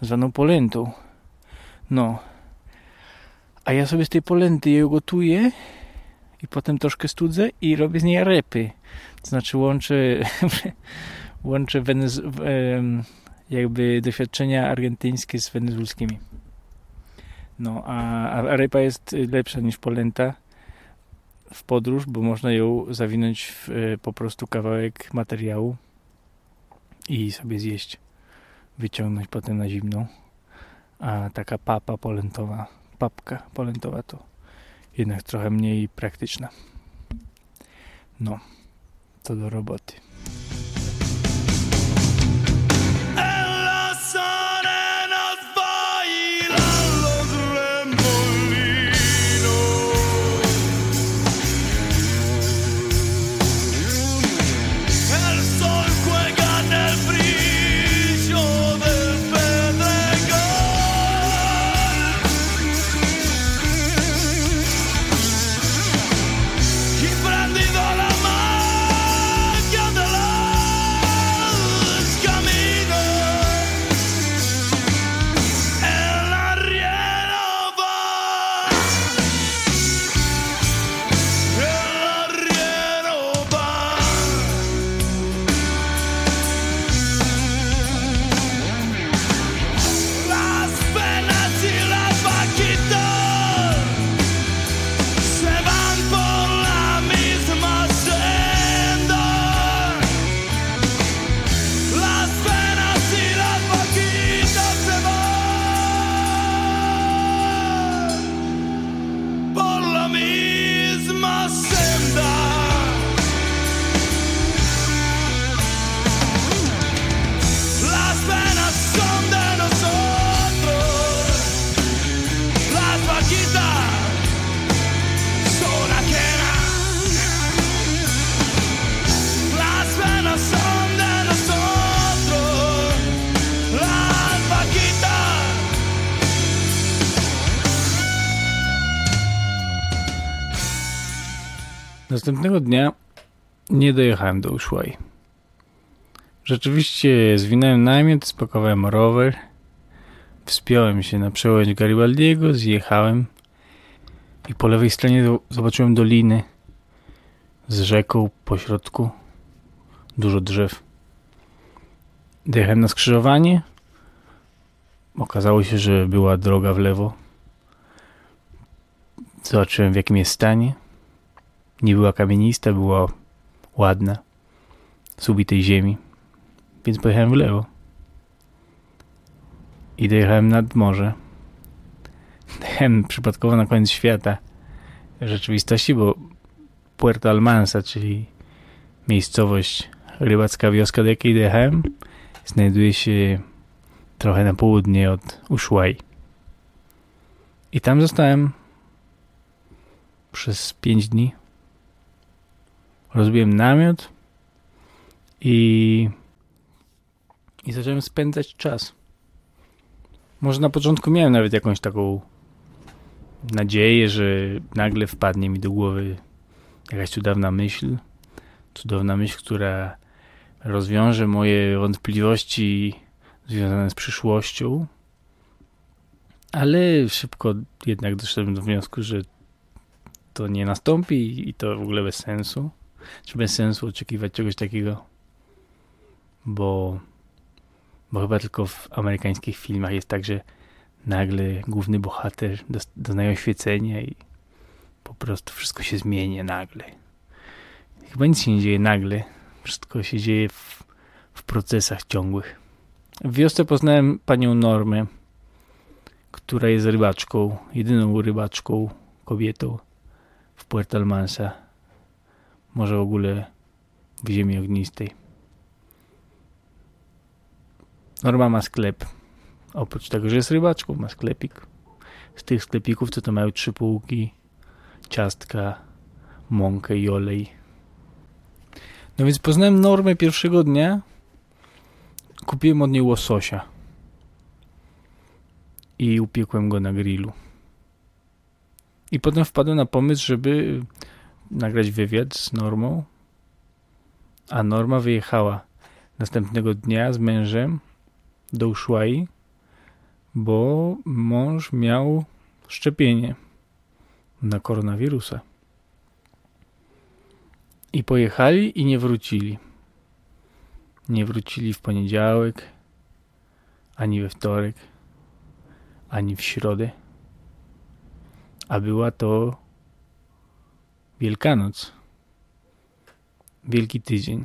Zwaną polentą. No. A ja sobie z tej polenty ją gotuję i potem troszkę studzę i robię z niej repy. To znaczy łączę *laughs* łączę Wenez jakby doświadczenia argentyńskie z wenezuelskimi. No, a, a ryba jest lepsza niż polenta w podróż, bo można ją zawinąć w e, po prostu kawałek materiału i sobie zjeść, wyciągnąć potem na zimną. A taka papa polentowa, papka polentowa to jednak trochę mniej praktyczna. No, to do roboty. Następnego dnia nie dojechałem do Ushuaia. Rzeczywiście zwinąłem namiot, spakowałem rower, wspiąłem się na przełęcz Garibaldiego, zjechałem i po lewej stronie zobaczyłem doliny z rzeką po środku, dużo drzew. Dojechałem na skrzyżowanie. Okazało się, że była droga w lewo. Zobaczyłem w jakim jest stanie. Nie była kamienista, była ładna, z ubitej ziemi. Więc pojechałem w lewo. I dojechałem nad morze. *laughs* Dojechałem przypadkowo na koniec świata rzeczywistości, bo Puerto Almansa, czyli miejscowość rybacka wioska, do jakiej dojechałem, znajduje się trochę na południe od Ushuaia. I tam zostałem przez pięć dni. Rozbiłem namiot i, i zacząłem spędzać czas. Może na początku miałem nawet jakąś taką nadzieję, że nagle wpadnie mi do głowy jakaś cudowna myśl. Cudowna myśl, która rozwiąże moje wątpliwości związane z przyszłością. Ale szybko jednak doszedłem do wniosku, że to nie nastąpi i to w ogóle bez sensu. Czy bez sensu oczekiwać czegoś takiego? Bo, bo chyba tylko w amerykańskich filmach jest tak, że nagle główny bohater doznaje oświecenia i po prostu wszystko się zmienia nagle. Chyba nic się nie dzieje nagle. Wszystko się dzieje w, w procesach ciągłych. W wiosce poznałem panią Normę, która jest rybaczką, jedyną rybaczką, kobietą w Puerto Almansa. Może w ogóle w ziemi ognistej. Norma ma sklep. Oprócz tego, że jest rybaczką, ma sklepik. Z tych sklepików, co to mają trzy półki, ciastka, mąkę i olej. No więc poznałem normę pierwszego dnia. Kupiłem od niej łososia. I upiekłem go na grillu. I potem wpadłem na pomysł, żeby nagrać wywiad z Normą. A Norma wyjechała następnego dnia z mężem do Ushuai, bo mąż miał szczepienie na koronawirusa. I pojechali i nie wrócili. Nie wrócili w poniedziałek, ani we wtorek, ani w środę. A była to Wielkanoc. Wielki tydzień.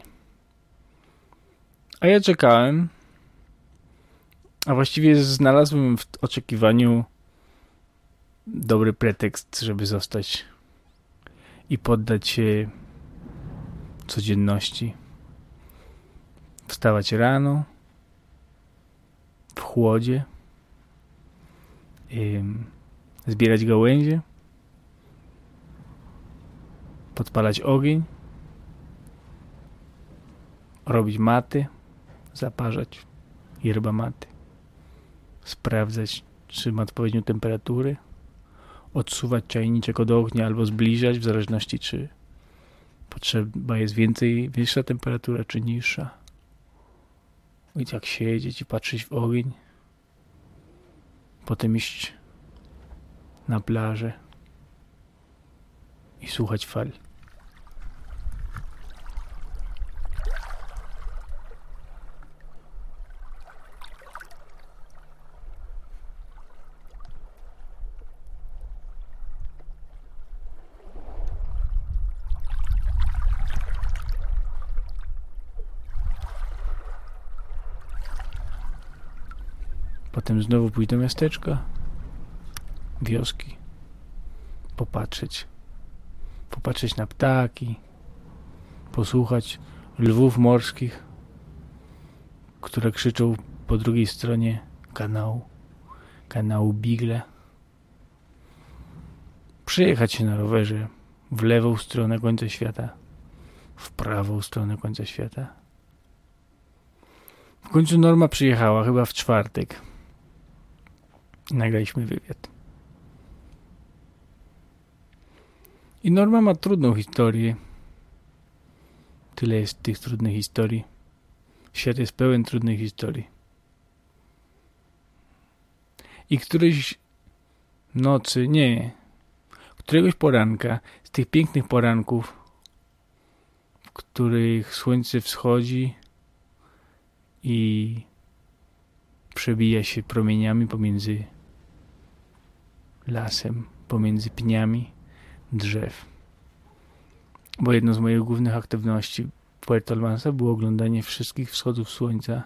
A ja czekałem. A właściwie znalazłem w oczekiwaniu dobry pretekst, żeby zostać i poddać się codzienności. Wstawać rano, w chłodzie, zbierać gałęzie, podpalać ogień, robić maty, zaparzać yerba maty, sprawdzać, czy ma odpowiednią temperaturę, odsuwać czajniczek od ognia albo zbliżać, w zależności czy potrzeba jest więcej, większa temperatura czy niższa. I tak siedzieć i patrzeć w ogień. Potem iść na plażę i słuchać fal. Potem znowu pójść do miasteczka, wioski, popatrzeć, popatrzeć na ptaki, posłuchać lwów morskich, które krzyczą po drugiej stronie kanału, kanału Bigle. Przyjechać się na rowerze w lewą stronę końca świata, w prawą stronę końca świata. W końcu Norma przyjechała, chyba w czwartek nagraliśmy wywiad. I Norma ma trudną historię. Tyle jest tych trudnych historii. Świat jest pełen trudnych historii. I którejś nocy, nie, któregoś poranka, z tych pięknych poranków, w których słońce wschodzi i przebija się promieniami pomiędzy lasem, pomiędzy pniami drzew. Bo jedną z moich głównych aktywności Puerto Almanza było oglądanie wszystkich wschodów słońca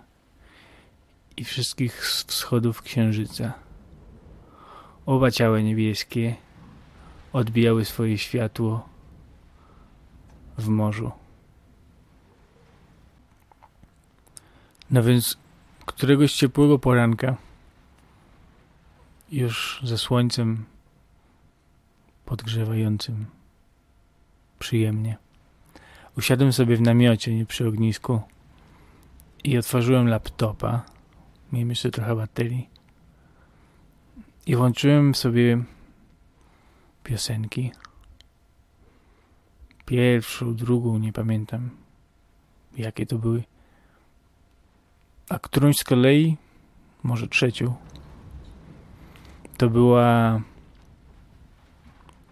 i wszystkich wschodów księżyca. Oba ciała niebieskie odbijały swoje światło w morzu. No więc któregoś ciepłego poranka, już ze słońcem podgrzewającym przyjemnie, usiadłem sobie w namiocie, nie przy ognisku i otworzyłem laptopa. Miałem jeszcze trochę baterii. I włączyłem sobie piosenki. Pierwszą, drugą, nie pamiętam jakie to były. A którąś z kolei, może trzecią, to była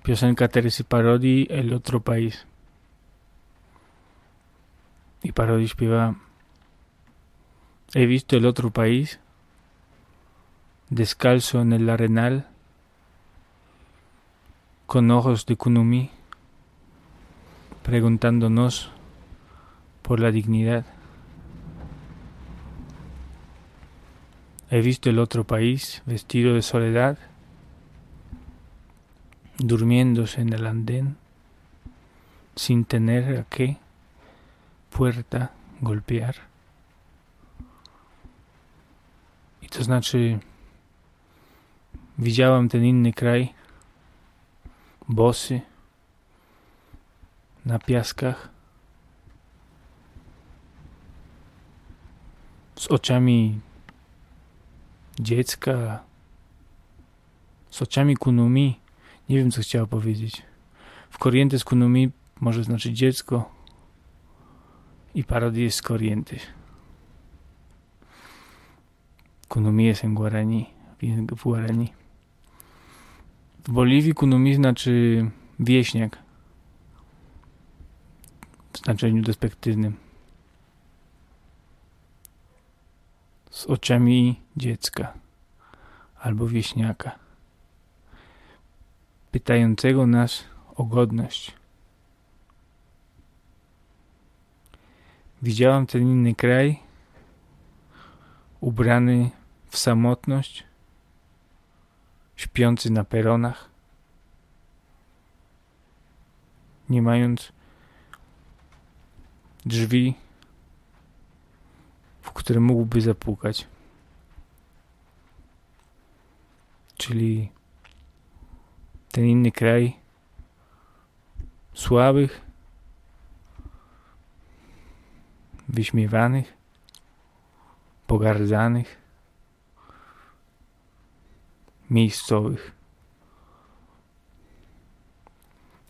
piosenka Teresy Parodi El Otro País. I Parodi śpiewa He visto el otro país descalzo en el arenal con ojos de Kunumi preguntándonos por la dignidad. He visto el otro país vestido de soledad, durmiéndose en el andén, sin tener a qué puerta golpear. I to znaczy, widziałam ten inny kraj, bosy, na piaskach, z oczami dziecka, z oczami kunumi. Nie wiem, co chciała powiedzieć. W Corrientes kunumi może znaczyć dziecko i parody jest z Corrientes. Kunumi jest Guarani, w Guarani. W Boliwii kunumi znaczy wieśniak w znaczeniu despektywnym. z oczami dziecka albo wieśniaka, pytającego nas o godność. Widziałam ten inny kraj, ubrany w samotność, śpiący na peronach, nie mając drzwi w które mógłby zapukać. Czyli ten inny kraj słabych, wyśmiewanych, pogardzanych, miejscowych.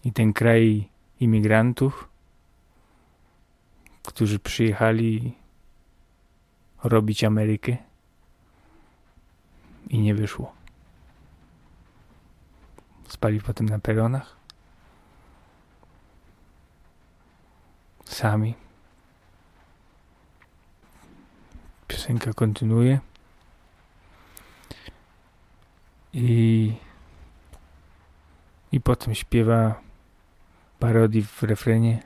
I ten kraj imigrantów, którzy przyjechali robić Amerykę i nie wyszło. Spali potem na peronach. Sami. Piosenka kontynuuje. I, i potem śpiewa parodii w.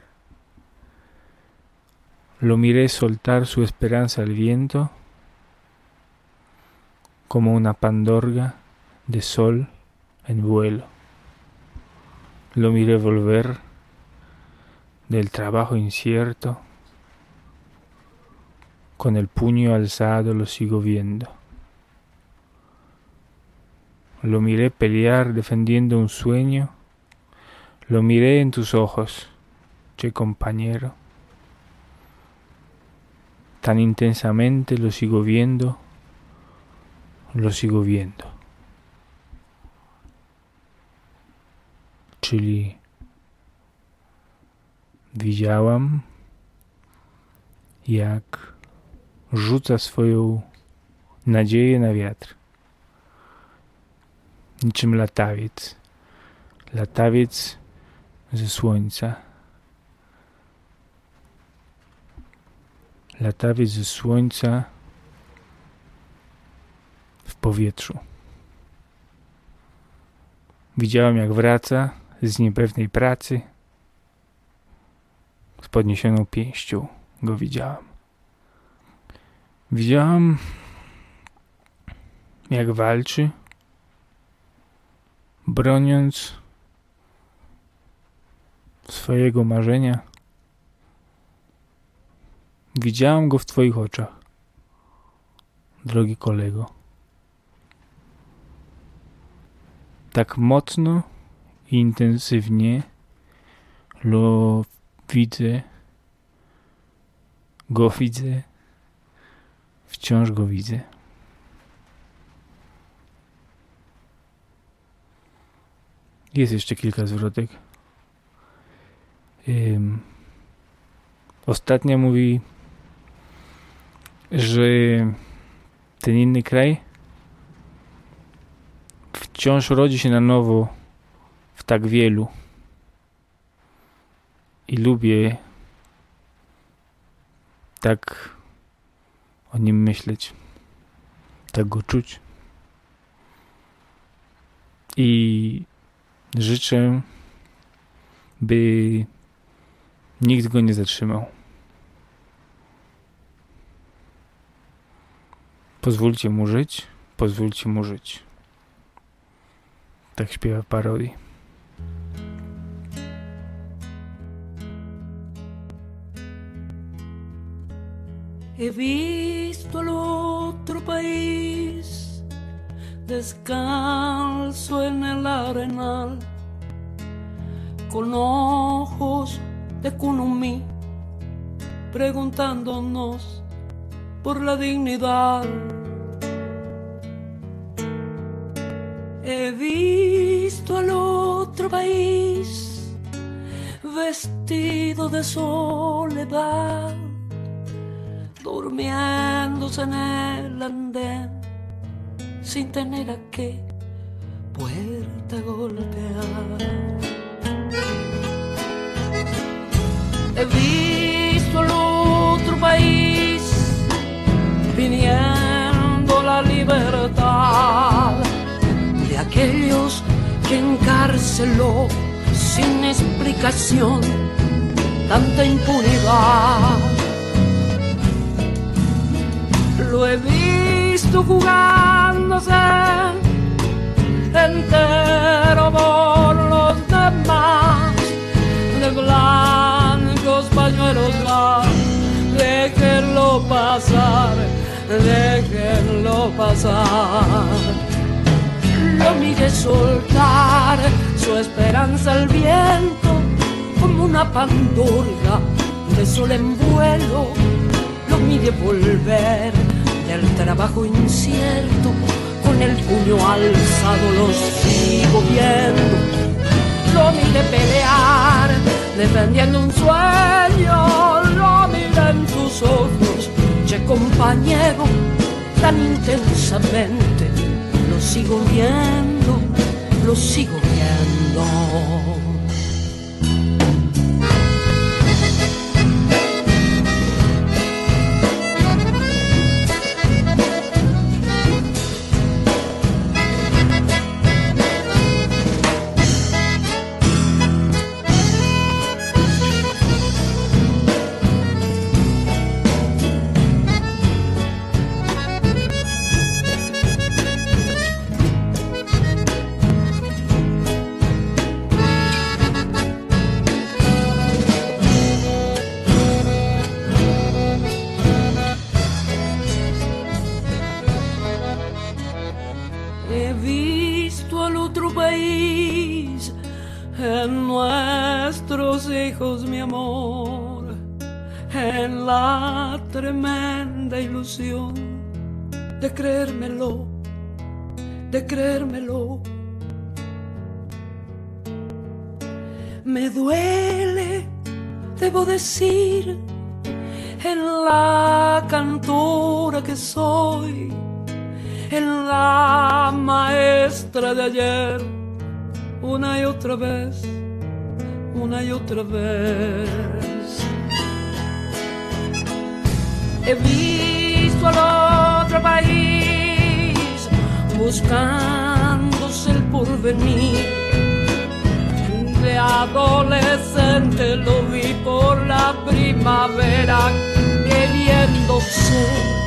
Lo miré soltar su esperanza al viento como una pandorga de sol en vuelo. Lo miré volver del trabajo incierto. Con el puño alzado lo sigo viendo. Lo miré pelear defendiendo un sueño. Lo miré en tus ojos, che compañero tan intensamente, lo sigo viendo, lo sigo viendo. Czyli Widziałam, jak rzuca swoją nadzieję na wiatr. Niczym latawiec. Latawiec ze słońca. Latawiec ze słońca w powietrzu. Widziałem, jak wraca z niepewnej pracy. Z podniesioną pięścią go widziałam. Widziałam, jak walczy, broniąc swojego marzenia. Widziałam go w Twoich oczach, drogi kolego. Tak mocno intensywnie lo widzę, go widzę, wciąż go widzę. Jest jeszcze kilka zwrotek. Ym, ostatnia mówi, że ten inny kraj wciąż rodzi się na nowo w tak wielu. I lubię tak o nim myśleć, tak go czuć. I życzę, by nikt go nie zatrzymał. Pozwólcie mu żyć, pozwólcie mu żyć. Tak śpiewa parodii. He visto al otro país descalzo en el arenal con ojos de Kunumi preguntándonos por la dignidad. He visto al otro país vestido de soledad, durmiéndose en el andén sin tener a qué puerta golpear. He visto al otro país pidiendo la libertad de aquellos que encarceló sin explicación tanta impunidad. Lo he visto jugándose entero por los demás de blancos pañuelos más. Déjenlo pasar, déjenlo pasar. Lo miré soltar su esperanza al viento como una pandorga de sol en vuelo. Lo miré volver del trabajo incierto con el puño alzado lo sigo viendo. Lo miré pelear, defendiendo un sueño. Lo miré en tus ojos, che compañero, tan intensamente. Lo sigo viendo, lo sigo viendo. Hijos, mi amor, en la tremenda ilusión de creérmelo, de creérmelo. Me duele debo decir en la cantora que soy, en la maestra de ayer, una y otra vez, una y otra vez. He visto al otro país buscándose el porvenir de adolescente lo vi por la primavera queriéndose. En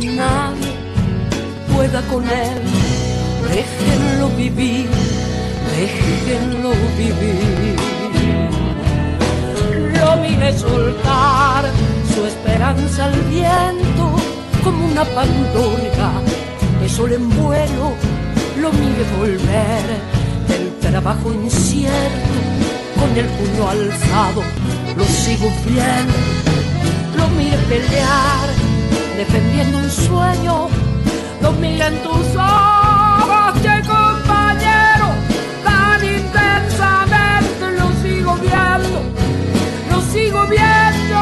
que nadie pueda con él, déjenlo vivir, déjenlo vivir. Lo mire soltar su esperanza al viento como una pandorga. De sol en vuelo, lo mire volver del trabajo incierto con el puño alzado, lo sigo viendo, lo mire pelear defendiendo un sueño, lo mire en tus ojos, que compañero, tan intensamente lo sigo viendo sigo viendo.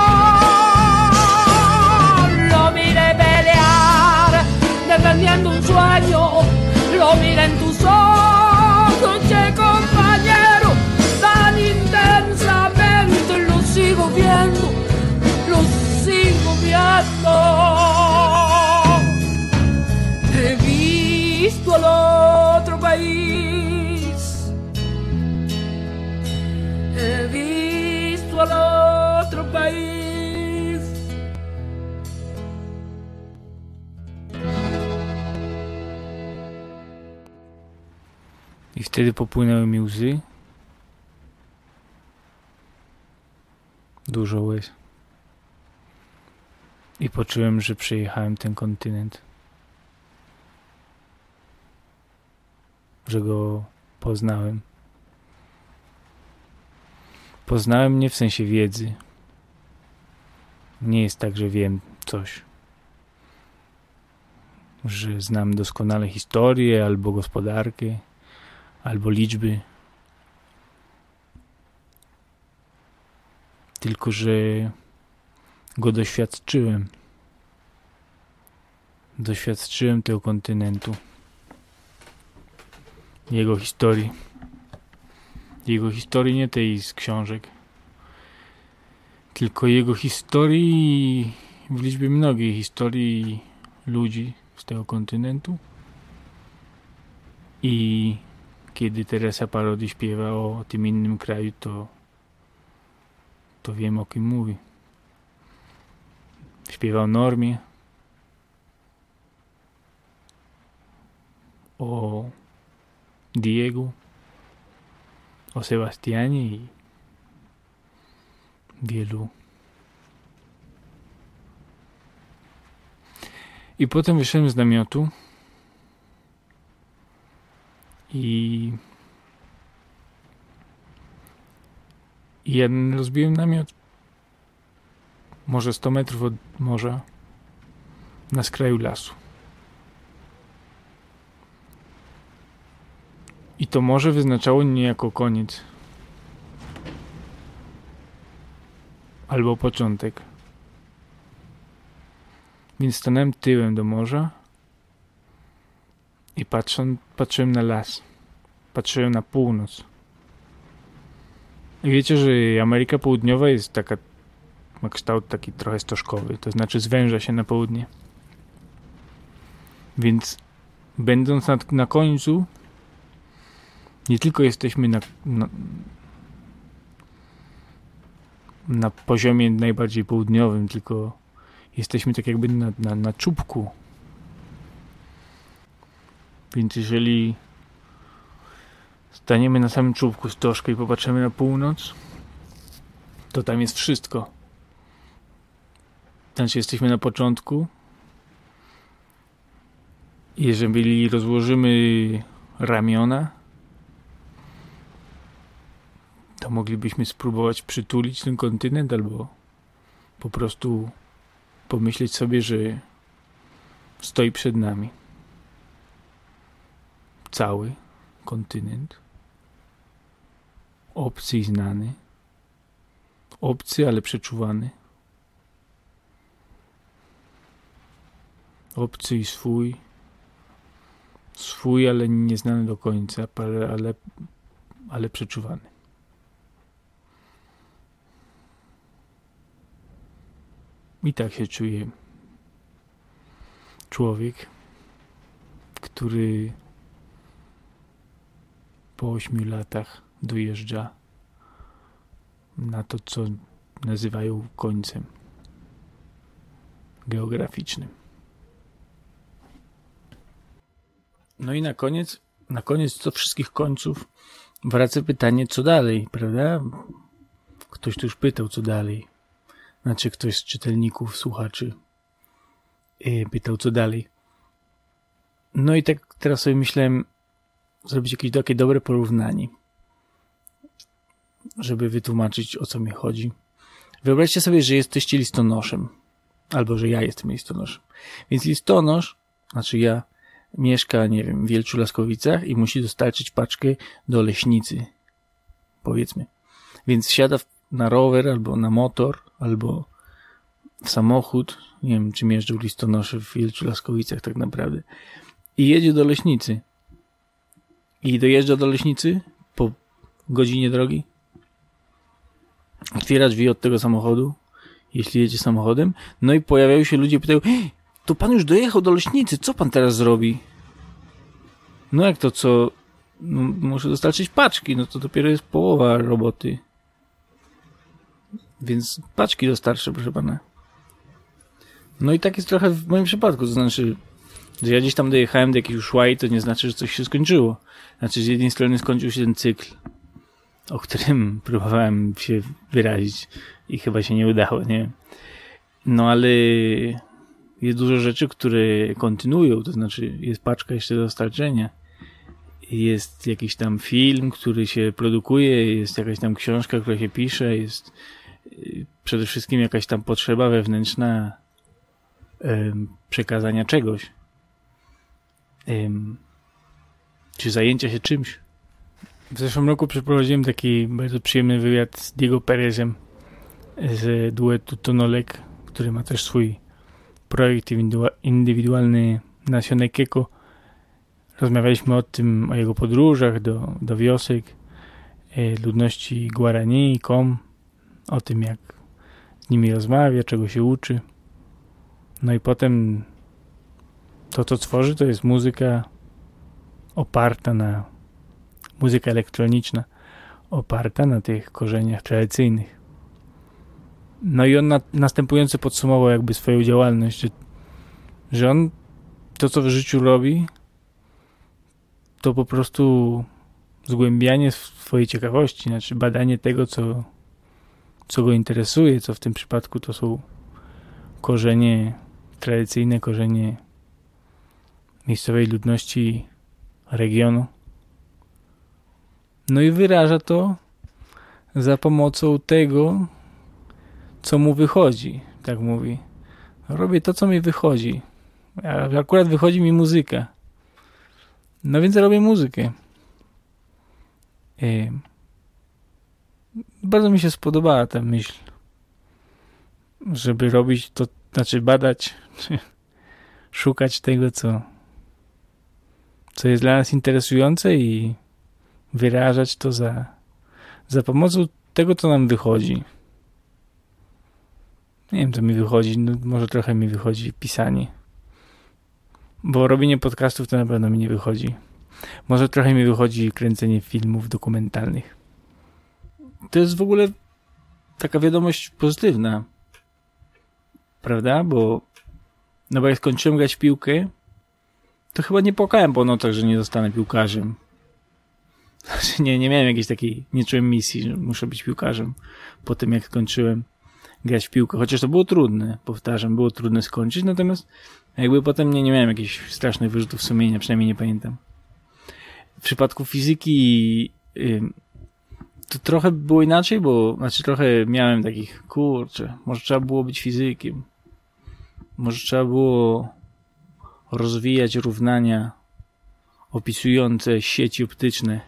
Lo mire pelear, defendiendo un sueño. Lo mire en tus ojos, che compañero, tan intensamente. Lo sigo viendo, lo viendo. He visto al otro país. He visto al otro país. I wtedy popłynęły mi łzy. Dużo łez. I poczułem, że przejechałem ten kontynent. Że go poznałem. Poznałem nie w sensie wiedzy, nie jest tak, że wiem coś, że znam doskonale historię, albo gospodarkę, albo liczby. Tylko, że go doświadczyłem. Doświadczyłem tego kontynentu, jego historii. Jego historii nie tej z książek tylko jego historii w liczbie mnogiej historii ludzi z tego kontynentu. I kiedy Teresa Parodi śpiewa o tym innym kraju, to, to wiem o kim mówi. Śpiewa o Normie, o Diego, o Sebastianie i wielu. I potem wyszedłem z namiotu i i ja rozbiłem namiot może 100 metrów od morza na skraju lasu. I to morze wyznaczało niejako koniec albo początek. Więc stanąłem tyłem do morza i patrzą, patrzyłem na las. Patrzyłem na północ. I wiecie, że Ameryka Południowa jest taka, ma kształt taki trochę stożkowy, to znaczy zwęża się na południe. Więc będąc na, na końcu, nie tylko jesteśmy na, na, na poziomie najbardziej południowym, tylko jesteśmy tak jakby na, na, na czubku. Więc jeżeli staniemy na samym czubku stożka i popatrzymy na północ, to tam jest wszystko. Znaczy jesteśmy na początku. Jeżeli rozłożymy ramiona, to moglibyśmy spróbować przytulić ten kontynent albo po prostu pomyśleć sobie, że stoi przed nami cały kontynent, obcy i znany, obcy, ale przeczuwany, obcy i swój, swój, ale nieznany do końca, ale, ale, ale przeczuwany. I tak się czuje człowiek, który po ośmiu latach dojeżdża na to, co nazywają końcem geograficznym. No i na koniec, na koniec co wszystkich końców wraca pytanie, co dalej, prawda? Ktoś tu już pytał, co dalej. Znaczy ktoś z czytelników, słuchaczy yy, pytał, co dalej. No i tak teraz sobie myślałem zrobić jakieś takie dobre porównanie, żeby wytłumaczyć, o co mi chodzi. Wyobraźcie sobie, że jesteście listonoszem, albo że ja jestem listonoszem. Więc listonosz, znaczy ja, mieszka, nie wiem, w Wielczu Laskowicach i musi dostarczyć paczkę do leśnicy, powiedzmy. Więc siada na rower, albo na motor, albo w samochód, nie wiem, czym jeżdżą listonosze w Wielczu Laskowicach tak naprawdę, i jedzie do leśnicy. I dojeżdża do leśnicy po godzinie drogi. Otwiera drzwi od tego samochodu, jeśli jedzie samochodem. No i pojawiają się ludzie pytają, to pan już dojechał do leśnicy, co pan teraz zrobi? No jak to co? No, muszę dostarczyć paczki, no to dopiero jest połowa roboty. Więc paczki dostarczę, proszę pana. No i tak jest trochę w moim przypadku, to znaczy, że ja gdzieś tam dojechałem do jakiegoś szłaj, to nie znaczy, że coś się skończyło. Znaczy, z jednej strony skończył się ten cykl, o którym *laughs* próbowałem się wyrazić i chyba się nie udało, nie? No ale jest dużo rzeczy, które kontynuują, to znaczy jest paczka jeszcze do dostarczenia. Jest jakiś tam film, który się produkuje, jest jakaś tam książka, która się pisze, jest przede wszystkim jakaś tam potrzeba wewnętrzna przekazania czegoś. Czy zajęcia się czymś. W zeszłym roku przeprowadziłem taki bardzo przyjemny wywiad z Diego Perezem z duetu Tonolek, który ma też swój projekt indywidualny na Sionekeko. Rozmawialiśmy o tym, o jego podróżach do, do wiosek, e, ludności Guarani, Kom, o tym jak z nimi rozmawia, czego się uczy. No i potem to, co tworzy, to jest muzyka oparta na muzyka elektroniczna, oparta na tych korzeniach tradycyjnych. No i on na, następująco podsumował jakby swoją działalność, że, że on to, co w życiu robi, to po prostu zgłębianie swojej ciekawości, znaczy badanie tego, co, co go interesuje, co w tym przypadku to są korzenie tradycyjne korzenie miejscowej ludności regionu. No i wyraża to za pomocą tego, co mu wychodzi. Tak mówi. Robię to, co mi wychodzi. Akurat wychodzi mi muzyka. No więc robię muzykę. I bardzo mi się spodobała ta myśl, żeby robić to znaczy badać, *laughs* szukać tego, co, co jest dla nas interesujące i wyrażać to za, za pomocą tego, co nam wychodzi. Nie wiem, co mi wychodzi. No, może trochę mi wychodzi pisanie. Bo robienie podcastów to na pewno mi nie wychodzi. Może trochę mi wychodzi kręcenie filmów dokumentalnych. To jest w ogóle taka wiadomość pozytywna prawda? Bo no bo jak skończyłem grać w piłkę, to chyba nie płakałem po nocach, że nie zostanę piłkarzem. *laughs* Znaczy nie, nie miałem jakiejś takiej, nie czułem misji, że muszę być piłkarzem po tym, jak skończyłem grać w piłkę. Chociaż to było trudne, powtarzam, było trudne skończyć, natomiast jakby potem nie, nie miałem jakichś strasznych wyrzutów sumienia, przynajmniej nie pamiętam. W przypadku fizyki to trochę było inaczej, bo znaczy trochę miałem takich, kurczę, może trzeba było być fizykiem Może trzeba było rozwijać równania opisujące sieci optyczne.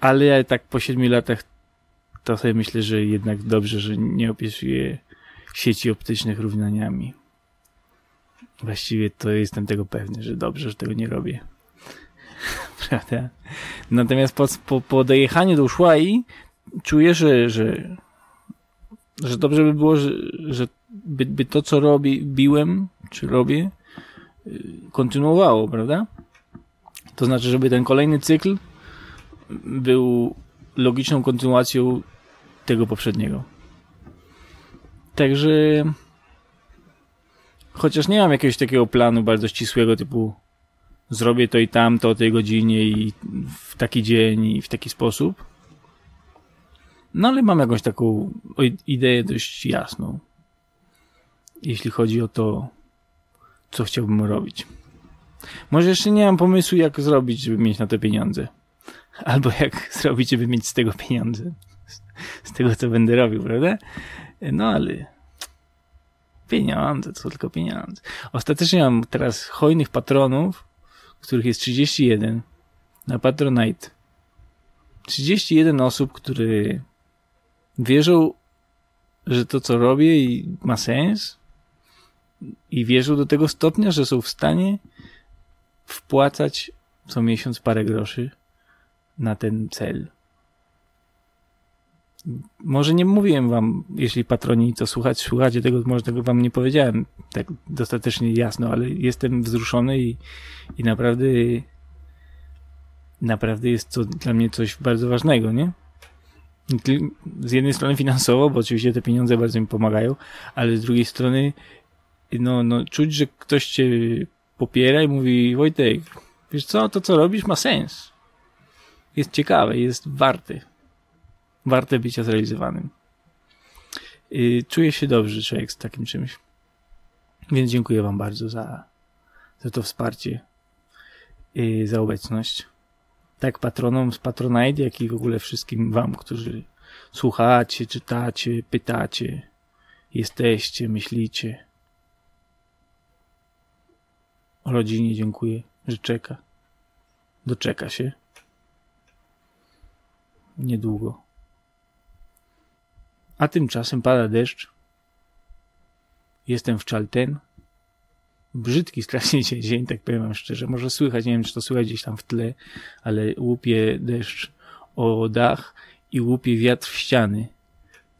Ale ja tak po siedmiu latach to sobie myślę, że jednak dobrze, że nie opisuję sieci optycznych równaniami. Właściwie to jestem tego pewny, że dobrze, że tego nie robię. *laughs* Prawda? Natomiast po, po, po dojechaniu do Ushuai czuję, że, że, że dobrze by było, że, że by, by to, co robię, biłem, czy robię, y, kontynuowało, prawda? To znaczy, żeby ten kolejny cykl był logiczną kontynuacją tego poprzedniego. Także chociaż nie mam jakiegoś takiego planu bardzo ścisłego typu zrobię to i tamto o tej godzinie i w taki dzień i w taki sposób. No ale mam jakąś taką ideę dość jasną. Jeśli chodzi o to, co chciałbym robić. Może jeszcze nie mam pomysłu, jak zrobić, żeby mieć na to pieniądze. Albo jak *laughs* zrobić, żeby mieć z tego pieniądze. Z tego, co będę robił, prawda? No ale pieniądze, to tylko pieniądze. Ostatecznie mam teraz hojnych patronów, których jest 31 na Patronite. 31 osób, które wierzą, że to, co robię, ma sens i wierzą do tego stopnia, że są w stanie wpłacać co miesiąc parę groszy na ten cel. Może nie mówiłem wam, jeśli patroni to słuchać, słuchacie tego, może tego wam nie powiedziałem tak dostatecznie jasno, ale jestem wzruszony i, i naprawdę naprawdę jest to dla mnie coś bardzo ważnego, nie? Z jednej strony finansowo, bo oczywiście te pieniądze bardzo mi pomagają, ale z drugiej strony no, no czuć, że ktoś cię popiera i mówi Wojtek, wiesz co, to co robisz ma sens. Jest ciekawe, jest warty warte bycia zrealizowanym. Y, czuję się dobrze, człowiek, z takim czymś. Więc dziękuję Wam bardzo za, za to wsparcie, y, za obecność. Tak patronom z Patronite, jak i w ogóle wszystkim Wam, którzy słuchacie, czytacie, pytacie, jesteście, myślicie. O rodzinie dziękuję, że czeka. Doczeka się. Niedługo. A tymczasem pada deszcz. Jestem w Chalten. Brzydki strasznie *laughs* dzień, tak powiem wam szczerze. Może słychać, nie wiem czy to słychać gdzieś tam w tle, ale łupie deszcz o dach i łupie wiatr w ściany.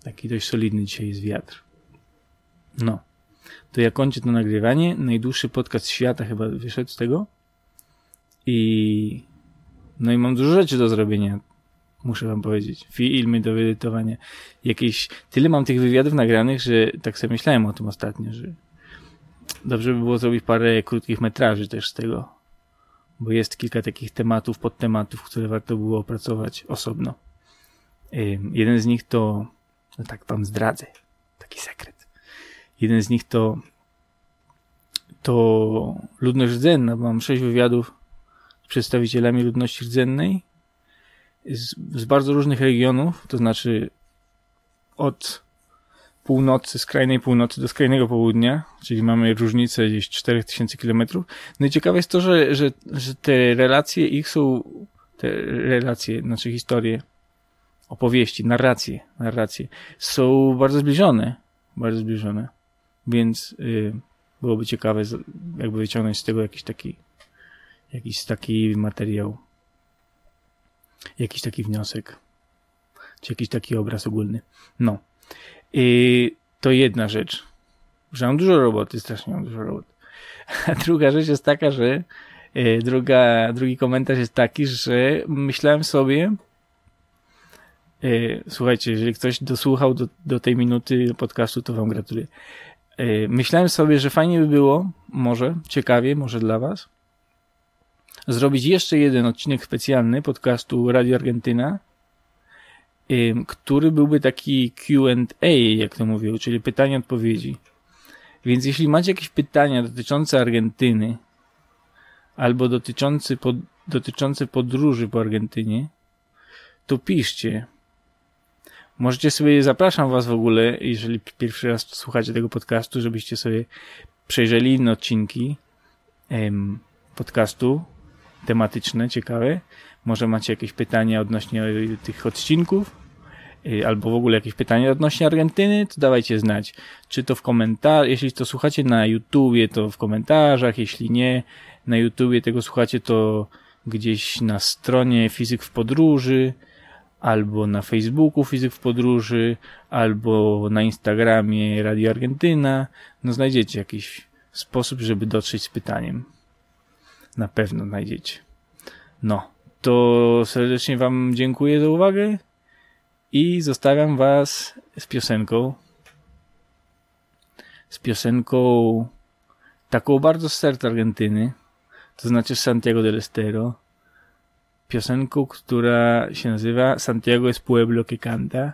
Taki dość solidny dzisiaj jest wiatr. No. To ja kończę to nagrywanie. Najdłuższy podcast świata chyba wyszedł z tego. I no i mam dużo rzeczy do zrobienia muszę wam powiedzieć. Filmy do wyedytowania. Jakieś, tyle mam tych wywiadów nagranych, że tak sobie myślałem o tym ostatnio, że dobrze by było zrobić parę krótkich metraży też z tego. Bo jest kilka takich tematów, podtematów, które warto było opracować osobno. Jeden z nich to, no tak wam zdradzę, taki sekret. Jeden z nich to to ludność rdzenna, bo mam sześć wywiadów z przedstawicielami ludności rdzennej z, z bardzo różnych regionów, to znaczy od północy, skrajnej północy do skrajnego południa, czyli mamy różnicę gdzieś 4000 kilometrów. No i ciekawe jest to, że, że, że te relacje ich są, te relacje, znaczy historie, opowieści, narracje, narracje są bardzo zbliżone, bardzo zbliżone. Więc y, byłoby ciekawe jakby wyciągnąć z tego jakiś taki jakiś taki materiał jakiś taki wniosek, czy jakiś taki obraz ogólny. No. I to jedna rzecz, że mam dużo roboty, strasznie mam dużo roboty. *laughs* A druga rzecz jest taka, że e, druga, drugi komentarz jest taki, że myślałem sobie, e, słuchajcie, jeżeli ktoś dosłuchał do, do tej minuty podcastu, to wam gratuluję. E, myślałem sobie, że fajnie by było, może, ciekawie, może dla was, zrobić jeszcze jeden odcinek specjalny podcastu Radio Argentyna, który byłby taki Q&A, jak to mówią, czyli pytania, odpowiedzi. Więc jeśli macie jakieś pytania dotyczące Argentyny albo dotyczące, pod, dotyczące podróży po Argentynie, to piszcie. Możecie sobie, zapraszam was w ogóle, jeżeli pierwszy raz słuchacie tego podcastu, żebyście sobie przejrzeli inne odcinki podcastu tematyczne, ciekawe. Może macie jakieś pytania odnośnie y, tych odcinków, y, albo w ogóle jakieś pytania odnośnie Argentyny, to dawajcie znać. Czy to w komentarzach, jeśli to słuchacie na YouTubie, to w komentarzach, jeśli nie na YouTubie tego słuchacie, to gdzieś na stronie Fizyk w Podróży, albo na Facebooku Fizyk w Podróży, albo na Instagramie Radio Argentyna. No znajdziecie jakiś sposób, żeby dotrzeć z pytaniem. Na pewno znajdziecie. No, to serdecznie Wam dziękuję za uwagę i zostawiam Was z piosenką. Z piosenką taką bardzo z serca Argentyny, to znaczy Santiago del Estero. Piosenką, która się nazywa Santiago es pueblo que canta,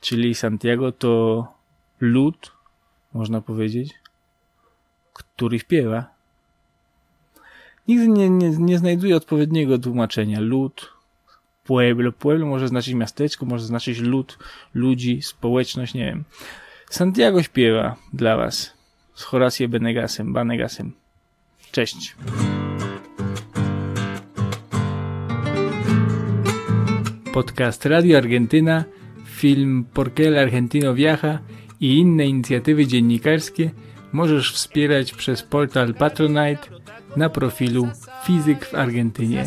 czyli Santiago to lud, można powiedzieć, który śpiewa. Nigdy nie, nie, nie znajduję odpowiedniego tłumaczenia. Lud, pueblo. Pueblo może znaczyć miasteczko, może znaczyć lud, ludzi, społeczność, nie wiem. Santiago śpiewa dla Was z Horacio Benegasem, Banegasem. Cześć. Podcast Radio Argentyna, film Por qué el argentino viaja i inne inicjatywy dziennikarskie możesz wspierać przez portal Patronite na profilu Fizyk w Argentynie.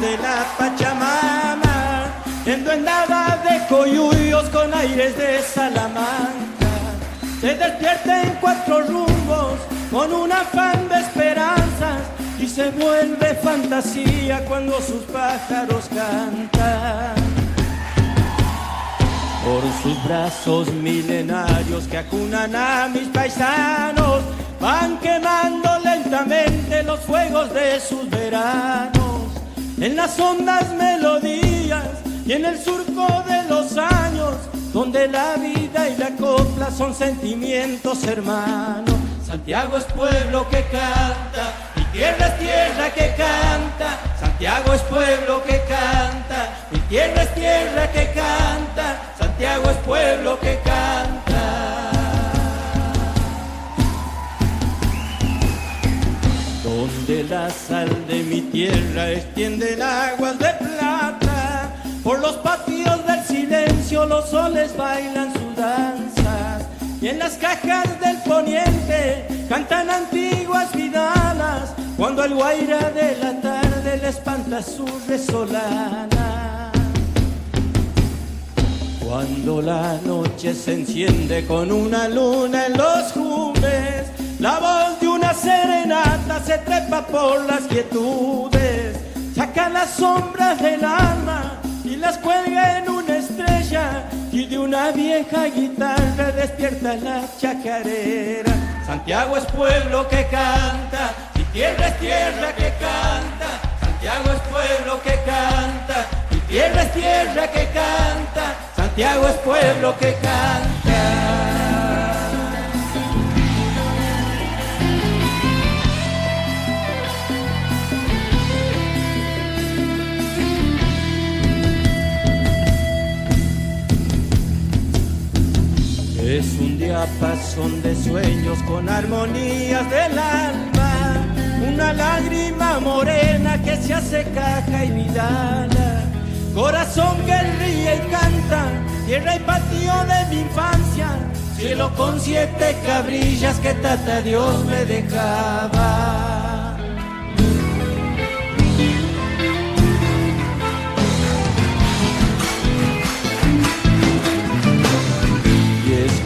De la Pachamama, enduendada de coyuyos con aires de Salamanca, se despierta en cuatro rumbos con un afán de esperanzas y se vuelve fantasía cuando sus pájaros cantan. Por sus brazos milenarios que acunan a mis paisanos, van quemando lentamente los fuegos de sus veranos. En las hondas melodías y en el surco de los años, donde la vida y la copla son sentimientos hermanos. Santiago es pueblo que canta, mi tierra es tierra que canta. Santiago es pueblo que canta, mi tierra es tierra que canta. Santiago es pueblo que canta. Donde la sal de mi tierra extiende aguas de plata, por los patios del silencio los soles bailan sus danzas, y en las cajas del poniente cantan antiguas vidalas, cuando el guaira de la tarde le espanta su resolana. Cuando la noche se enciende con una luna en los cumbres, la voz se trepa por las quietudes, saca las sombras del alma y las cuelga en una estrella y de una vieja guitarra despierta la chacarera. Santiago es pueblo que canta, mi tierra es tierra que canta. Santiago es pueblo que canta, mi tierra es tierra que canta. Santiago es pueblo que canta. Es un diapasón de sueños con armonías del alma, una lágrima morena que se hace caja y vidala, Corazón que ríe y canta, tierra y patio de mi infancia, cielo con siete cabrillas que tata Dios me dejaba.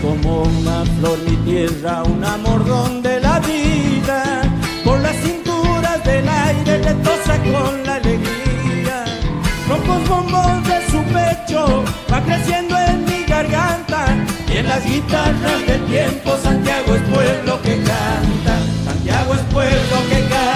como una flor mi tierra, un amor donde la vida por las cinturas del aire le tosa con la alegría. Roncos bombos de su pecho va creciendo en mi garganta y en las guitarras del tiempo Santiago es pueblo que canta, Santiago es pueblo que canta.